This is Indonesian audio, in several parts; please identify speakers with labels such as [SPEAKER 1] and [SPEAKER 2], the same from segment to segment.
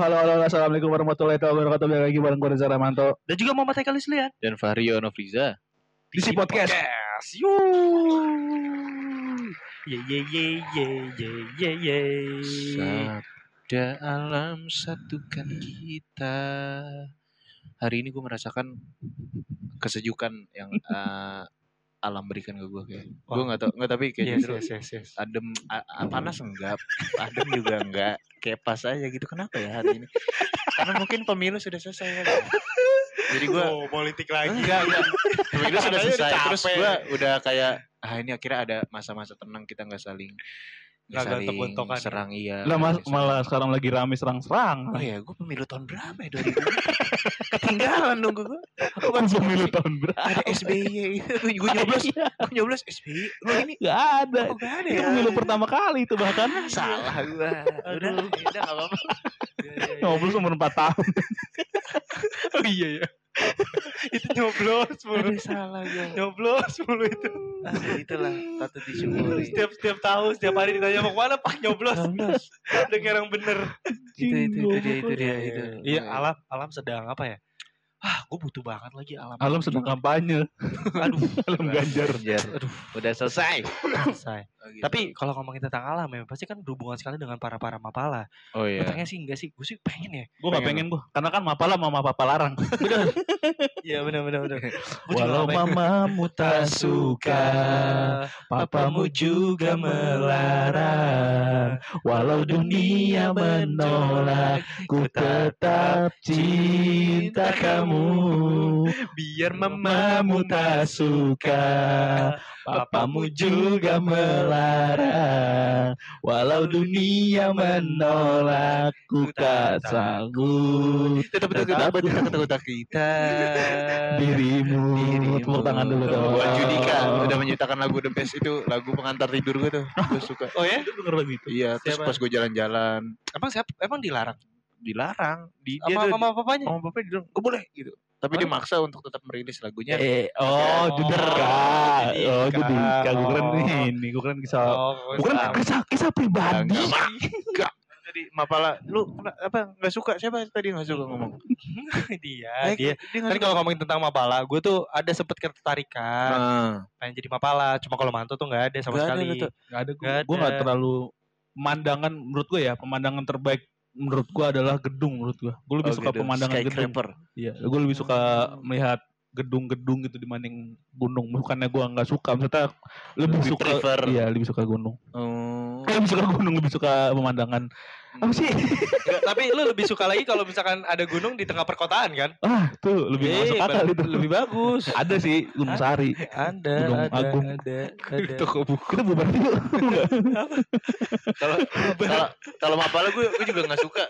[SPEAKER 1] Halo, halo, halo, assalamualaikum warahmatullahi wabarakatuh. Balik lagi bareng gue Reza Ramanto
[SPEAKER 2] Dan juga Muhammad Haikal Islian.
[SPEAKER 3] dan Vario Novriza.
[SPEAKER 1] di si podcast.
[SPEAKER 2] Ye ye ye ye ye ye ye.
[SPEAKER 3] Sabda alam satukan kita. Hari ini gue merasakan kesejukan yang eh, alam berikan ke gue kayak. Gue nggak tau, nggak tapi kayak
[SPEAKER 2] Yes,
[SPEAKER 3] justru
[SPEAKER 2] yes, yes, yes.
[SPEAKER 3] adem, a- a- panas enggak, adem juga enggak, kayak pas aja gitu. Kenapa ya hari ini? Karena mungkin pemilu sudah selesai kan. Jadi gue
[SPEAKER 2] Oh, politik lagi.
[SPEAKER 3] enggak enggak pemilu sudah
[SPEAKER 2] udah
[SPEAKER 3] selesai terus gue udah kayak ah ini akhirnya ada masa-masa tenang kita nggak saling
[SPEAKER 2] Nggak
[SPEAKER 3] saling
[SPEAKER 2] gontok-gontokan.
[SPEAKER 3] serang iya
[SPEAKER 1] Lah mas, malah sekarang lagi rame serang-serang.
[SPEAKER 3] oh ya gue pemilu tahun berapa ya 2000 ketinggalan dong gue gue kan
[SPEAKER 1] pemilu tahun berapa?
[SPEAKER 3] ada SBY gue nyoblos gue nyoblos SBY lo ini
[SPEAKER 1] Gak ada.
[SPEAKER 3] oh gak ada
[SPEAKER 1] Itu
[SPEAKER 3] ya
[SPEAKER 1] pemilu pertama kali itu bahkan.
[SPEAKER 3] salah gue udah
[SPEAKER 2] Aduh.
[SPEAKER 3] udah gak apa-apa
[SPEAKER 1] Ngobrol umur 4 tahun.
[SPEAKER 2] Oh iya ya. itu nyoblos mulu.
[SPEAKER 3] Aduh, salah gue
[SPEAKER 2] Nyoblos mulu itu.
[SPEAKER 3] Aduh, itulah patut disyukuri
[SPEAKER 2] Setiap setiap tahun, setiap hari ditanya mau ke mana Pak nyoblos.
[SPEAKER 3] nyoblos
[SPEAKER 2] Dengan yang bener.
[SPEAKER 3] itu itu itu dia itu dia itu
[SPEAKER 2] Iya, alam alam sedang apa ya? Ah, gue butuh banget lagi alam.
[SPEAKER 1] Alam sedang kampanye.
[SPEAKER 2] Aduh,
[SPEAKER 1] Alam ganjar.
[SPEAKER 3] Aduh, udah selesai
[SPEAKER 2] selesai.
[SPEAKER 3] Oh, gitu.
[SPEAKER 2] Tapi kalau ngomongin tentang alam ya, pasti kan berhubungan sekali dengan para para mapala.
[SPEAKER 3] oh iya
[SPEAKER 2] Katanya sih enggak sih, gue sih pengen ya.
[SPEAKER 1] Gue gak pengen gue. Karena kan mapala sama mapa larang.
[SPEAKER 2] Iya benar benar benar.
[SPEAKER 1] Walau mamamu tak suka, papamu juga melarang. Walau dunia menolak, ku tetap cinta kamu.
[SPEAKER 2] biar
[SPEAKER 1] Mamamu tak suka, papamu juga melarang. Walau dunia menolak, ku tak sanggup.
[SPEAKER 3] tetap tetap tetap kita
[SPEAKER 1] Dirimu, tepuk tangan dulu dong.
[SPEAKER 3] Buat Judika udah menciptakan lagu The Best itu lagu pengantar tidur gue tuh gue suka
[SPEAKER 2] Oh ya?
[SPEAKER 1] Itu denger lagu itu.
[SPEAKER 3] iya terus pas gue jalan-jalan
[SPEAKER 2] Emang siapa? Emang dilarang?
[SPEAKER 3] Dilarang di dia
[SPEAKER 2] Sama
[SPEAKER 3] tuh
[SPEAKER 2] mama papanya?
[SPEAKER 3] sama bapak bilang gak boleh gitu tapi dia maksa untuk tetap merilis lagunya
[SPEAKER 1] Eh, oh,
[SPEAKER 2] Oh,
[SPEAKER 1] Judika. Oh,
[SPEAKER 2] Judika.
[SPEAKER 1] Judika. Gue keren
[SPEAKER 2] Oh.
[SPEAKER 1] ini, gue keren kisah.
[SPEAKER 2] Oh,
[SPEAKER 1] Bukan
[SPEAKER 2] sama.
[SPEAKER 1] kisah kisah pribadi.
[SPEAKER 3] Enggak, enggak. Tadi Mapala, lu apa nggak suka siapa tadi nggak suka ngomong?
[SPEAKER 2] dia,
[SPEAKER 3] Eh,
[SPEAKER 2] dia.
[SPEAKER 3] dia nggak
[SPEAKER 2] Kan kalau ngomongin tentang mapala, gue tuh ada sempet ketertarikan
[SPEAKER 3] Nah,
[SPEAKER 2] pengen jadi mapala. Cuma kalau mantu tuh nggak ada sama
[SPEAKER 3] Nggak
[SPEAKER 2] sekali.
[SPEAKER 3] lu tuh.
[SPEAKER 1] Gak ada gue.
[SPEAKER 2] Nggak
[SPEAKER 1] Gue terlalu pemandangan menurut gue ya pemandangan terbaik menurut gue adalah gedung menurut gue. Gue lebih
[SPEAKER 3] oh
[SPEAKER 1] suka
[SPEAKER 3] gitu,
[SPEAKER 1] pemandangan gedung. Iya, gue lebih suka melihat gedung-gedung gitu dibanding gunung. Bukannya gue nggak suka, maksudnya lebih,
[SPEAKER 3] Lebih
[SPEAKER 1] suka.
[SPEAKER 3] prefer.
[SPEAKER 1] Iya, lebih suka gunung.
[SPEAKER 3] Oh.
[SPEAKER 1] Eh, lebih suka gunung, lebih suka pemandangan. Apa sih?
[SPEAKER 2] Nggak, tapi lu lebih suka lagi kalau misalkan ada gunung di tengah perkotaan kan?
[SPEAKER 1] Ah, tuh lebih
[SPEAKER 2] Eh,
[SPEAKER 1] masuk akal itu.
[SPEAKER 2] Lebih bagus.
[SPEAKER 1] Ada sih Gunung Sari.
[SPEAKER 2] Ada,
[SPEAKER 1] Gunung
[SPEAKER 2] ada,
[SPEAKER 1] Agung.
[SPEAKER 2] ada, ada.
[SPEAKER 1] Toko buku. Kita bubar yuk.
[SPEAKER 3] Kalau kalau Mapala gue gue juga nggak suka.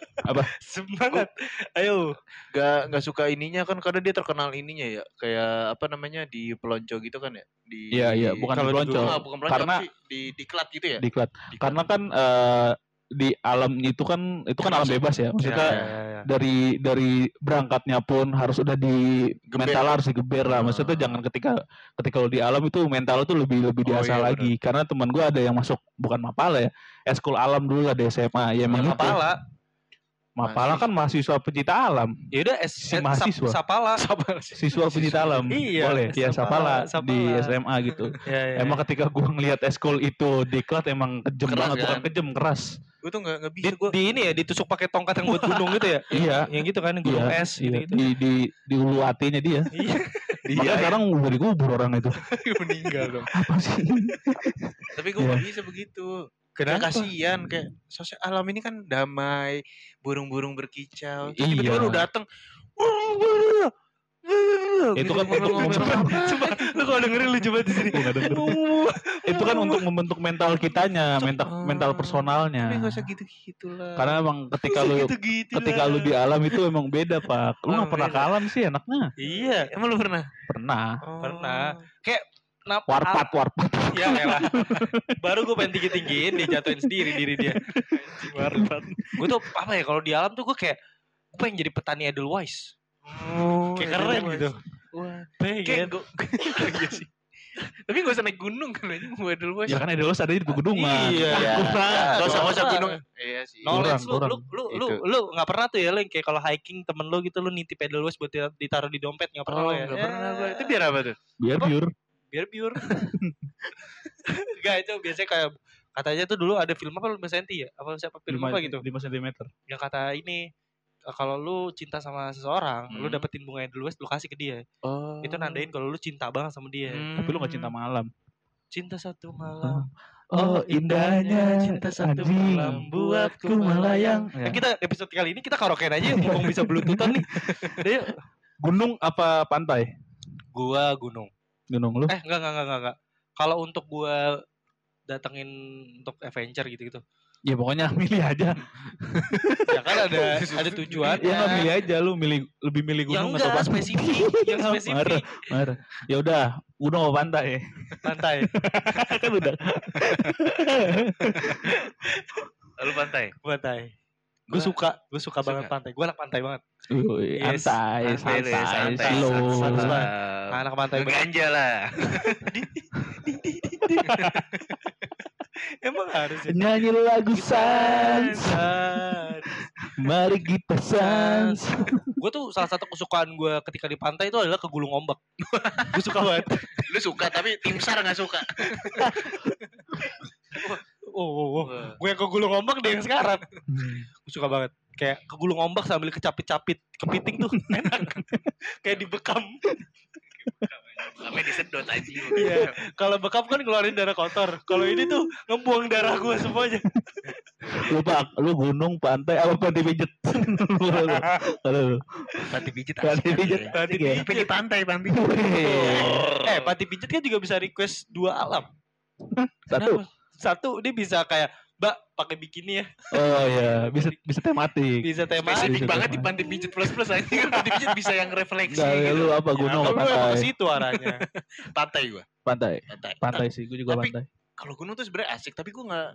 [SPEAKER 2] Semangat. Ayo.
[SPEAKER 3] Gak nggak suka ininya kan karena dia terkenal ininya ya kayak apa namanya di pelonco gitu kan ya di
[SPEAKER 1] Iya, iya, bukan
[SPEAKER 3] kalau
[SPEAKER 1] di pelonco.
[SPEAKER 3] Enggak, bukan pelonco
[SPEAKER 1] Karena-
[SPEAKER 3] apa sih? di diklat gitu ya
[SPEAKER 1] Diklat.
[SPEAKER 3] Diklat.
[SPEAKER 1] Karena kan eh, di alam itu kan itu kan alam bebas ya. Maksudnya
[SPEAKER 2] Ya, ya, ya.
[SPEAKER 1] dari dari berangkatnya pun harus udah di
[SPEAKER 3] Geber.
[SPEAKER 1] mental harus digeber lah. Maksudnya
[SPEAKER 3] Ah.
[SPEAKER 1] jangan ketika ketika lo di alam itu mental tuh lebih lebih
[SPEAKER 3] Oh,
[SPEAKER 1] diasah
[SPEAKER 3] iya,
[SPEAKER 1] lagi. Karena teman gua ada yang masuk bukan mapala ya, eskul alam dulu ada SMA. Ya emang itu.
[SPEAKER 2] mapala.
[SPEAKER 1] Mapala kan mahasiswa pencinta alam,
[SPEAKER 2] Ya udah es,
[SPEAKER 1] Si
[SPEAKER 2] eh,
[SPEAKER 1] mahasiswa.
[SPEAKER 2] sap- sapala.
[SPEAKER 1] siswa pencinta alam.
[SPEAKER 2] Iya,
[SPEAKER 1] Boleh, ya
[SPEAKER 2] sapala,
[SPEAKER 1] sapala, di
[SPEAKER 2] sapala.
[SPEAKER 1] SMA gitu.
[SPEAKER 2] Ya, ya,
[SPEAKER 1] Emang ketika gua ngelihat eskul itu diklat emang kejem
[SPEAKER 3] Keras
[SPEAKER 1] banget, bukan
[SPEAKER 3] kan?
[SPEAKER 1] kejem keras.
[SPEAKER 3] Gue tuh nggak nggak
[SPEAKER 2] di,
[SPEAKER 3] bisa gue
[SPEAKER 2] di ini ya ditusuk pakai tongkat yang buat gunung gitu ya
[SPEAKER 1] Iya.
[SPEAKER 2] yang gitu kan gunung
[SPEAKER 1] Iya,
[SPEAKER 2] es
[SPEAKER 1] iya.
[SPEAKER 2] gitu gitu
[SPEAKER 1] Di di di ulu hatinya dia.
[SPEAKER 2] iya
[SPEAKER 1] Makanya sekarang udah dikubur orang itu.
[SPEAKER 3] meninggal dong.
[SPEAKER 1] Apa sih?
[SPEAKER 3] Tapi gue
[SPEAKER 1] Iya.
[SPEAKER 3] gak bisa begitu. Kenapa? Kasihan kayak sosial alam ini kan damai, burung-burung berkicau. Terus Tiba-tiba
[SPEAKER 1] Iya.
[SPEAKER 3] lu dateng.
[SPEAKER 1] Itu kan untuk membentuk
[SPEAKER 2] Coba lu kalau dengerin lucu banget di sini.
[SPEAKER 1] Itu kan untuk membentuk mental kitanya, mental mental personalnya.
[SPEAKER 3] Tapi gak usah gitu-gitu lah.
[SPEAKER 1] Karena emang ketika lu
[SPEAKER 2] gitu
[SPEAKER 1] ketika lu di alam itu emang beda pak. Lu
[SPEAKER 2] Oh,
[SPEAKER 1] nggak pernah ke alam sih enaknya.
[SPEAKER 2] Iya.
[SPEAKER 3] Emang lu pernah?
[SPEAKER 1] Pernah.
[SPEAKER 3] Oh.
[SPEAKER 2] Pernah. Kenapa?
[SPEAKER 1] Warpat warpat.
[SPEAKER 2] Ya elah. Baru gue pengen tinggi-tinggiin dia jatuhin sendiri diri dia. Warpat. Gue tuh apa ya kalau di alam tuh gue kayak gue pengen jadi petani Edelweiss.
[SPEAKER 3] Oh,
[SPEAKER 2] Kayak keren gitu.
[SPEAKER 3] Wah.
[SPEAKER 2] Pengen.
[SPEAKER 3] Kayak gue. iya sih. Tapi gak usah naik gunung kan aja gue dulu
[SPEAKER 1] Ya kan Edelos ada di pegunungan.
[SPEAKER 2] Iya.
[SPEAKER 3] Gak usah gak usah gunung. Iya sih.
[SPEAKER 2] Knowledge lu, lu, lu, lu, lu, gak pernah tuh ya, Leng, kayak kalau hiking temen lu gitu, lu nitip Edelweiss buat di- ditaruh di dompet, gak pernah
[SPEAKER 3] Oh,
[SPEAKER 2] lo ya?
[SPEAKER 3] gak pernah gue. Itu biar apa tuh?
[SPEAKER 1] Biar biur.
[SPEAKER 2] biar pure. Enggak itu biasanya kayak katanya tuh dulu ada film apa lu Senti ya? Apa siapa film apa gitu?
[SPEAKER 1] 5 cm.
[SPEAKER 2] Yang kata ini eh, kalau lu cinta sama seseorang, lu
[SPEAKER 3] Hmm.
[SPEAKER 2] dapetin bunga Edelweiss, lu kasih ke dia.
[SPEAKER 3] Oh.
[SPEAKER 2] Itu nandain kalau lu cinta banget sama dia.
[SPEAKER 1] Tapi lu gak cinta malam.
[SPEAKER 2] Cinta satu malam.
[SPEAKER 1] Oh indahnya
[SPEAKER 2] cinta satu
[SPEAKER 1] anjing.
[SPEAKER 2] malam buatku melayang.
[SPEAKER 1] Ya.
[SPEAKER 2] Nah, kita episode kali ini kita karaokean aja mumpung bisa bluetoothan nih. Udah yuk.
[SPEAKER 1] Gunung apa pantai?
[SPEAKER 2] Gua gunung.
[SPEAKER 1] Gunung lu?
[SPEAKER 2] Eh enggak enggak enggak enggak. enggak. Kalau untuk gua datengin untuk adventure gitu-gitu.
[SPEAKER 1] Ya pokoknya milih aja.
[SPEAKER 2] Ya kan ada ada tujuan.
[SPEAKER 1] Ya milih aja lu milih lebih milih
[SPEAKER 2] Yang
[SPEAKER 1] gunung atau
[SPEAKER 2] enggak
[SPEAKER 1] pantai.
[SPEAKER 2] spesifik, yang spesifik.
[SPEAKER 1] Marah. Ya udah, gunung apa pantai?
[SPEAKER 2] Pantai.
[SPEAKER 1] kan udah.
[SPEAKER 3] Lalu pantai.
[SPEAKER 2] Pantai. Gue
[SPEAKER 3] Gua-
[SPEAKER 2] suka, gue suka banget
[SPEAKER 3] suka.
[SPEAKER 2] pantai. Gue anak pantai banget.
[SPEAKER 1] Wih,
[SPEAKER 2] Yes.
[SPEAKER 1] santai,
[SPEAKER 2] Santai,
[SPEAKER 1] santai,
[SPEAKER 2] santai. Anak pantai banget.
[SPEAKER 3] Ganja lah.
[SPEAKER 2] Emang harus ya.
[SPEAKER 1] Nyanyi lagu sans,
[SPEAKER 2] Sans.
[SPEAKER 1] mari kita sans.
[SPEAKER 2] Gue tuh salah satu kesukaan gue ketika di pantai itu adalah kegulung ombak. gue suka banget.
[SPEAKER 3] Lu suka tapi tim SAR gak suka.
[SPEAKER 2] Oh, oh, oh. gue yang kegulung ombak dia yang sekarang. Gue suka banget. Kayak kegulung ombak sambil kecapit-capit kepiting tuh enak. Kayak dibekam.
[SPEAKER 3] Sampai disedot aja.
[SPEAKER 2] Iya. Kalau bekam kan keluarin darah kotor. Kalau ini tuh ngebuang darah gue semuanya.
[SPEAKER 1] Lu pak, lu gunung, pantai, apa pantai pijet? Kalau lu.
[SPEAKER 3] Pantai pijit
[SPEAKER 1] Pantai pijet,
[SPEAKER 2] Pantai
[SPEAKER 1] asik ya.
[SPEAKER 3] Tapi di pantai, pantai.
[SPEAKER 2] Eh, panti pijet kan juga bisa request dua alam.
[SPEAKER 1] Satu.
[SPEAKER 2] Satu dia bisa kayak, Mbak pakai bikini ya.
[SPEAKER 1] Oh ya, bisa bisa tematik.
[SPEAKER 2] Bisa tema.
[SPEAKER 3] Spesifik
[SPEAKER 1] Bisa
[SPEAKER 3] banget di
[SPEAKER 1] tematik.
[SPEAKER 3] pantai pijit plus plus aja kan pantai pijit bisa yang refleksi
[SPEAKER 1] Enggak, ya
[SPEAKER 3] gitu.
[SPEAKER 1] lu apa gunung
[SPEAKER 2] Kalau
[SPEAKER 1] apa
[SPEAKER 2] lu emang ke
[SPEAKER 1] pantai?
[SPEAKER 2] situ arahnya.
[SPEAKER 3] Pantai gua.
[SPEAKER 1] Pantai.
[SPEAKER 3] Pantai.
[SPEAKER 1] Pantai sih, gue juga
[SPEAKER 3] Tapi-
[SPEAKER 1] pantai.
[SPEAKER 3] Kalau gunung tuh sebenarnya asik tapi gua nggak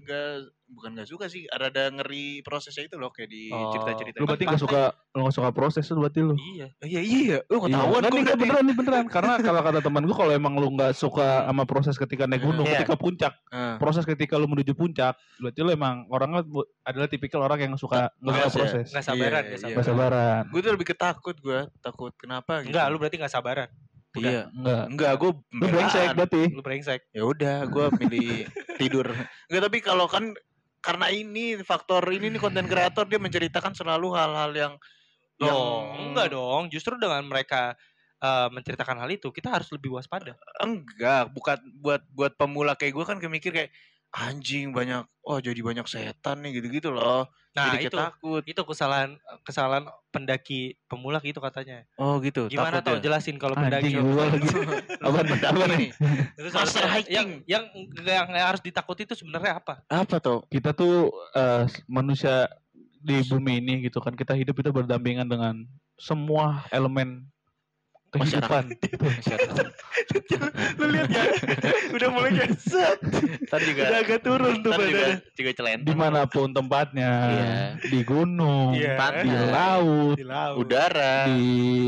[SPEAKER 3] nggak bukan nggak suka sih. Ada ngeri prosesnya itu loh kayak di
[SPEAKER 2] Oh.
[SPEAKER 3] cerita-cerita.
[SPEAKER 1] Lu berarti
[SPEAKER 2] Pantai.
[SPEAKER 1] gak suka lu gak suka proses lu berarti lu.
[SPEAKER 2] iya.
[SPEAKER 3] iya iya. Lu
[SPEAKER 1] Iya.
[SPEAKER 3] ketahuan
[SPEAKER 1] Nggak,
[SPEAKER 3] gua
[SPEAKER 1] nih,
[SPEAKER 3] berarti.
[SPEAKER 1] beneran nih beneran karena kalau kata teman gue kalau emang lu nggak suka sama proses ketika naik gunung
[SPEAKER 2] Iya.
[SPEAKER 1] ketika puncak
[SPEAKER 3] Ah.
[SPEAKER 1] proses ketika lu menuju puncak berarti lu emang orangnya adalah tipikal orang yang suka nggak suka
[SPEAKER 3] Nggak
[SPEAKER 1] proses
[SPEAKER 2] Nggak sabaran,
[SPEAKER 3] Iya,
[SPEAKER 2] nggak
[SPEAKER 3] iya.
[SPEAKER 1] nggak sabaran
[SPEAKER 3] Gue tuh lebih ketakut gue takut kenapa gitu.
[SPEAKER 2] Enggak, lu berarti nggak sabaran.
[SPEAKER 3] Iya.
[SPEAKER 1] enggak
[SPEAKER 3] Enggak, gue
[SPEAKER 1] lu brengsek berarti
[SPEAKER 2] Lu brengsek.
[SPEAKER 3] Ya udah, gue milih tidur. Enggak, tapi kalau kan karena ini faktor ini nih konten kreator dia menceritakan selalu hal-hal yang yang
[SPEAKER 2] enggak dong. Justru dengan mereka eh, menceritakan hal itu, kita harus lebih waspada.
[SPEAKER 3] enggak bukan buat buat pemula kayak gue kan kemikir kayak anjing banyak oh jadi banyak setan nih gitu-gitu loh
[SPEAKER 2] Nah,
[SPEAKER 3] jadi
[SPEAKER 2] itu
[SPEAKER 3] ketakut
[SPEAKER 2] itu kesalahan kesalahan pendaki pemula gitu katanya.
[SPEAKER 3] oh gitu
[SPEAKER 2] Gimana tau
[SPEAKER 3] takut ya.
[SPEAKER 2] jelasin kalau pendaki
[SPEAKER 1] gua lagi apa apa nih
[SPEAKER 2] Terus
[SPEAKER 3] Master hiking.
[SPEAKER 2] yang yang, yang harus ditakuti itu sebenarnya apa?
[SPEAKER 3] apa tuh
[SPEAKER 1] kita tuh eh, manusia di bumi ini gitu kan kita hidup itu berdampingan dengan semua elemen kehidupan
[SPEAKER 2] Lu lihat ya, udah mulai kayak set,
[SPEAKER 3] Ntar juga
[SPEAKER 2] udah agak turun tuh
[SPEAKER 3] ntar juga
[SPEAKER 2] badannya.
[SPEAKER 3] juga celentang
[SPEAKER 1] di mana pun tempatnya
[SPEAKER 3] Iya.
[SPEAKER 1] di gunung
[SPEAKER 2] Iya.
[SPEAKER 1] di
[SPEAKER 3] Pantai.
[SPEAKER 1] laut
[SPEAKER 2] Di laut.
[SPEAKER 3] udara
[SPEAKER 1] di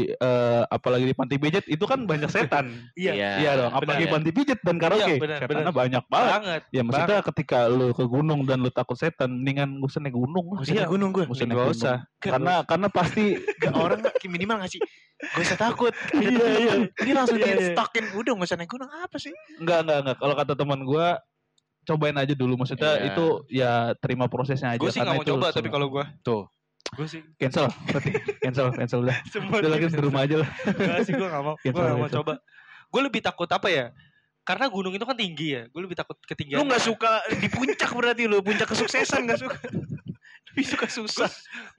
[SPEAKER 1] eh, apalagi di panti pijet itu kan banyak setan
[SPEAKER 2] Iya.
[SPEAKER 1] iya dong apalagi
[SPEAKER 2] benar.
[SPEAKER 1] panti pijet dan karaoke
[SPEAKER 2] Iya, benar,
[SPEAKER 1] setannya
[SPEAKER 2] benar.
[SPEAKER 1] banyak banget
[SPEAKER 2] Banget.
[SPEAKER 1] ya maksudnya ketika lu ke gunung dan lu takut setan mendingan gak usah naik gunung lah
[SPEAKER 3] Gak usah naik gunung gue
[SPEAKER 1] Gak usah naik gunung.
[SPEAKER 2] usah.
[SPEAKER 1] karena karena pasti
[SPEAKER 3] orang minimal ngasih Gak usah takut
[SPEAKER 1] Iya, iya.
[SPEAKER 3] Ini langsung
[SPEAKER 2] Iya,
[SPEAKER 3] di
[SPEAKER 2] iya.
[SPEAKER 3] stokin Udah gak usah naik gunung Apa sih
[SPEAKER 1] enggak enggak enggak kalau kata teman gua cobain aja dulu maksudnya
[SPEAKER 3] Iya.
[SPEAKER 1] itu ya terima prosesnya aja
[SPEAKER 2] Gue sih nggak
[SPEAKER 1] karena
[SPEAKER 2] mau coba tapi kalau gue. Gue sih
[SPEAKER 1] Cancel, berarti cancel, cancel udah.
[SPEAKER 2] semua
[SPEAKER 1] Udah lagi di rumah aja lah.
[SPEAKER 2] Enggak sih gue gak mau. Gue gak mau coba. Gue lebih takut apa ya? Karena gunung itu kan tinggi ya. Gue lebih takut ketinggian.
[SPEAKER 3] Lu nggak suka di puncak berarti lu puncak kesuksesan nggak suka. Lebih suka susah.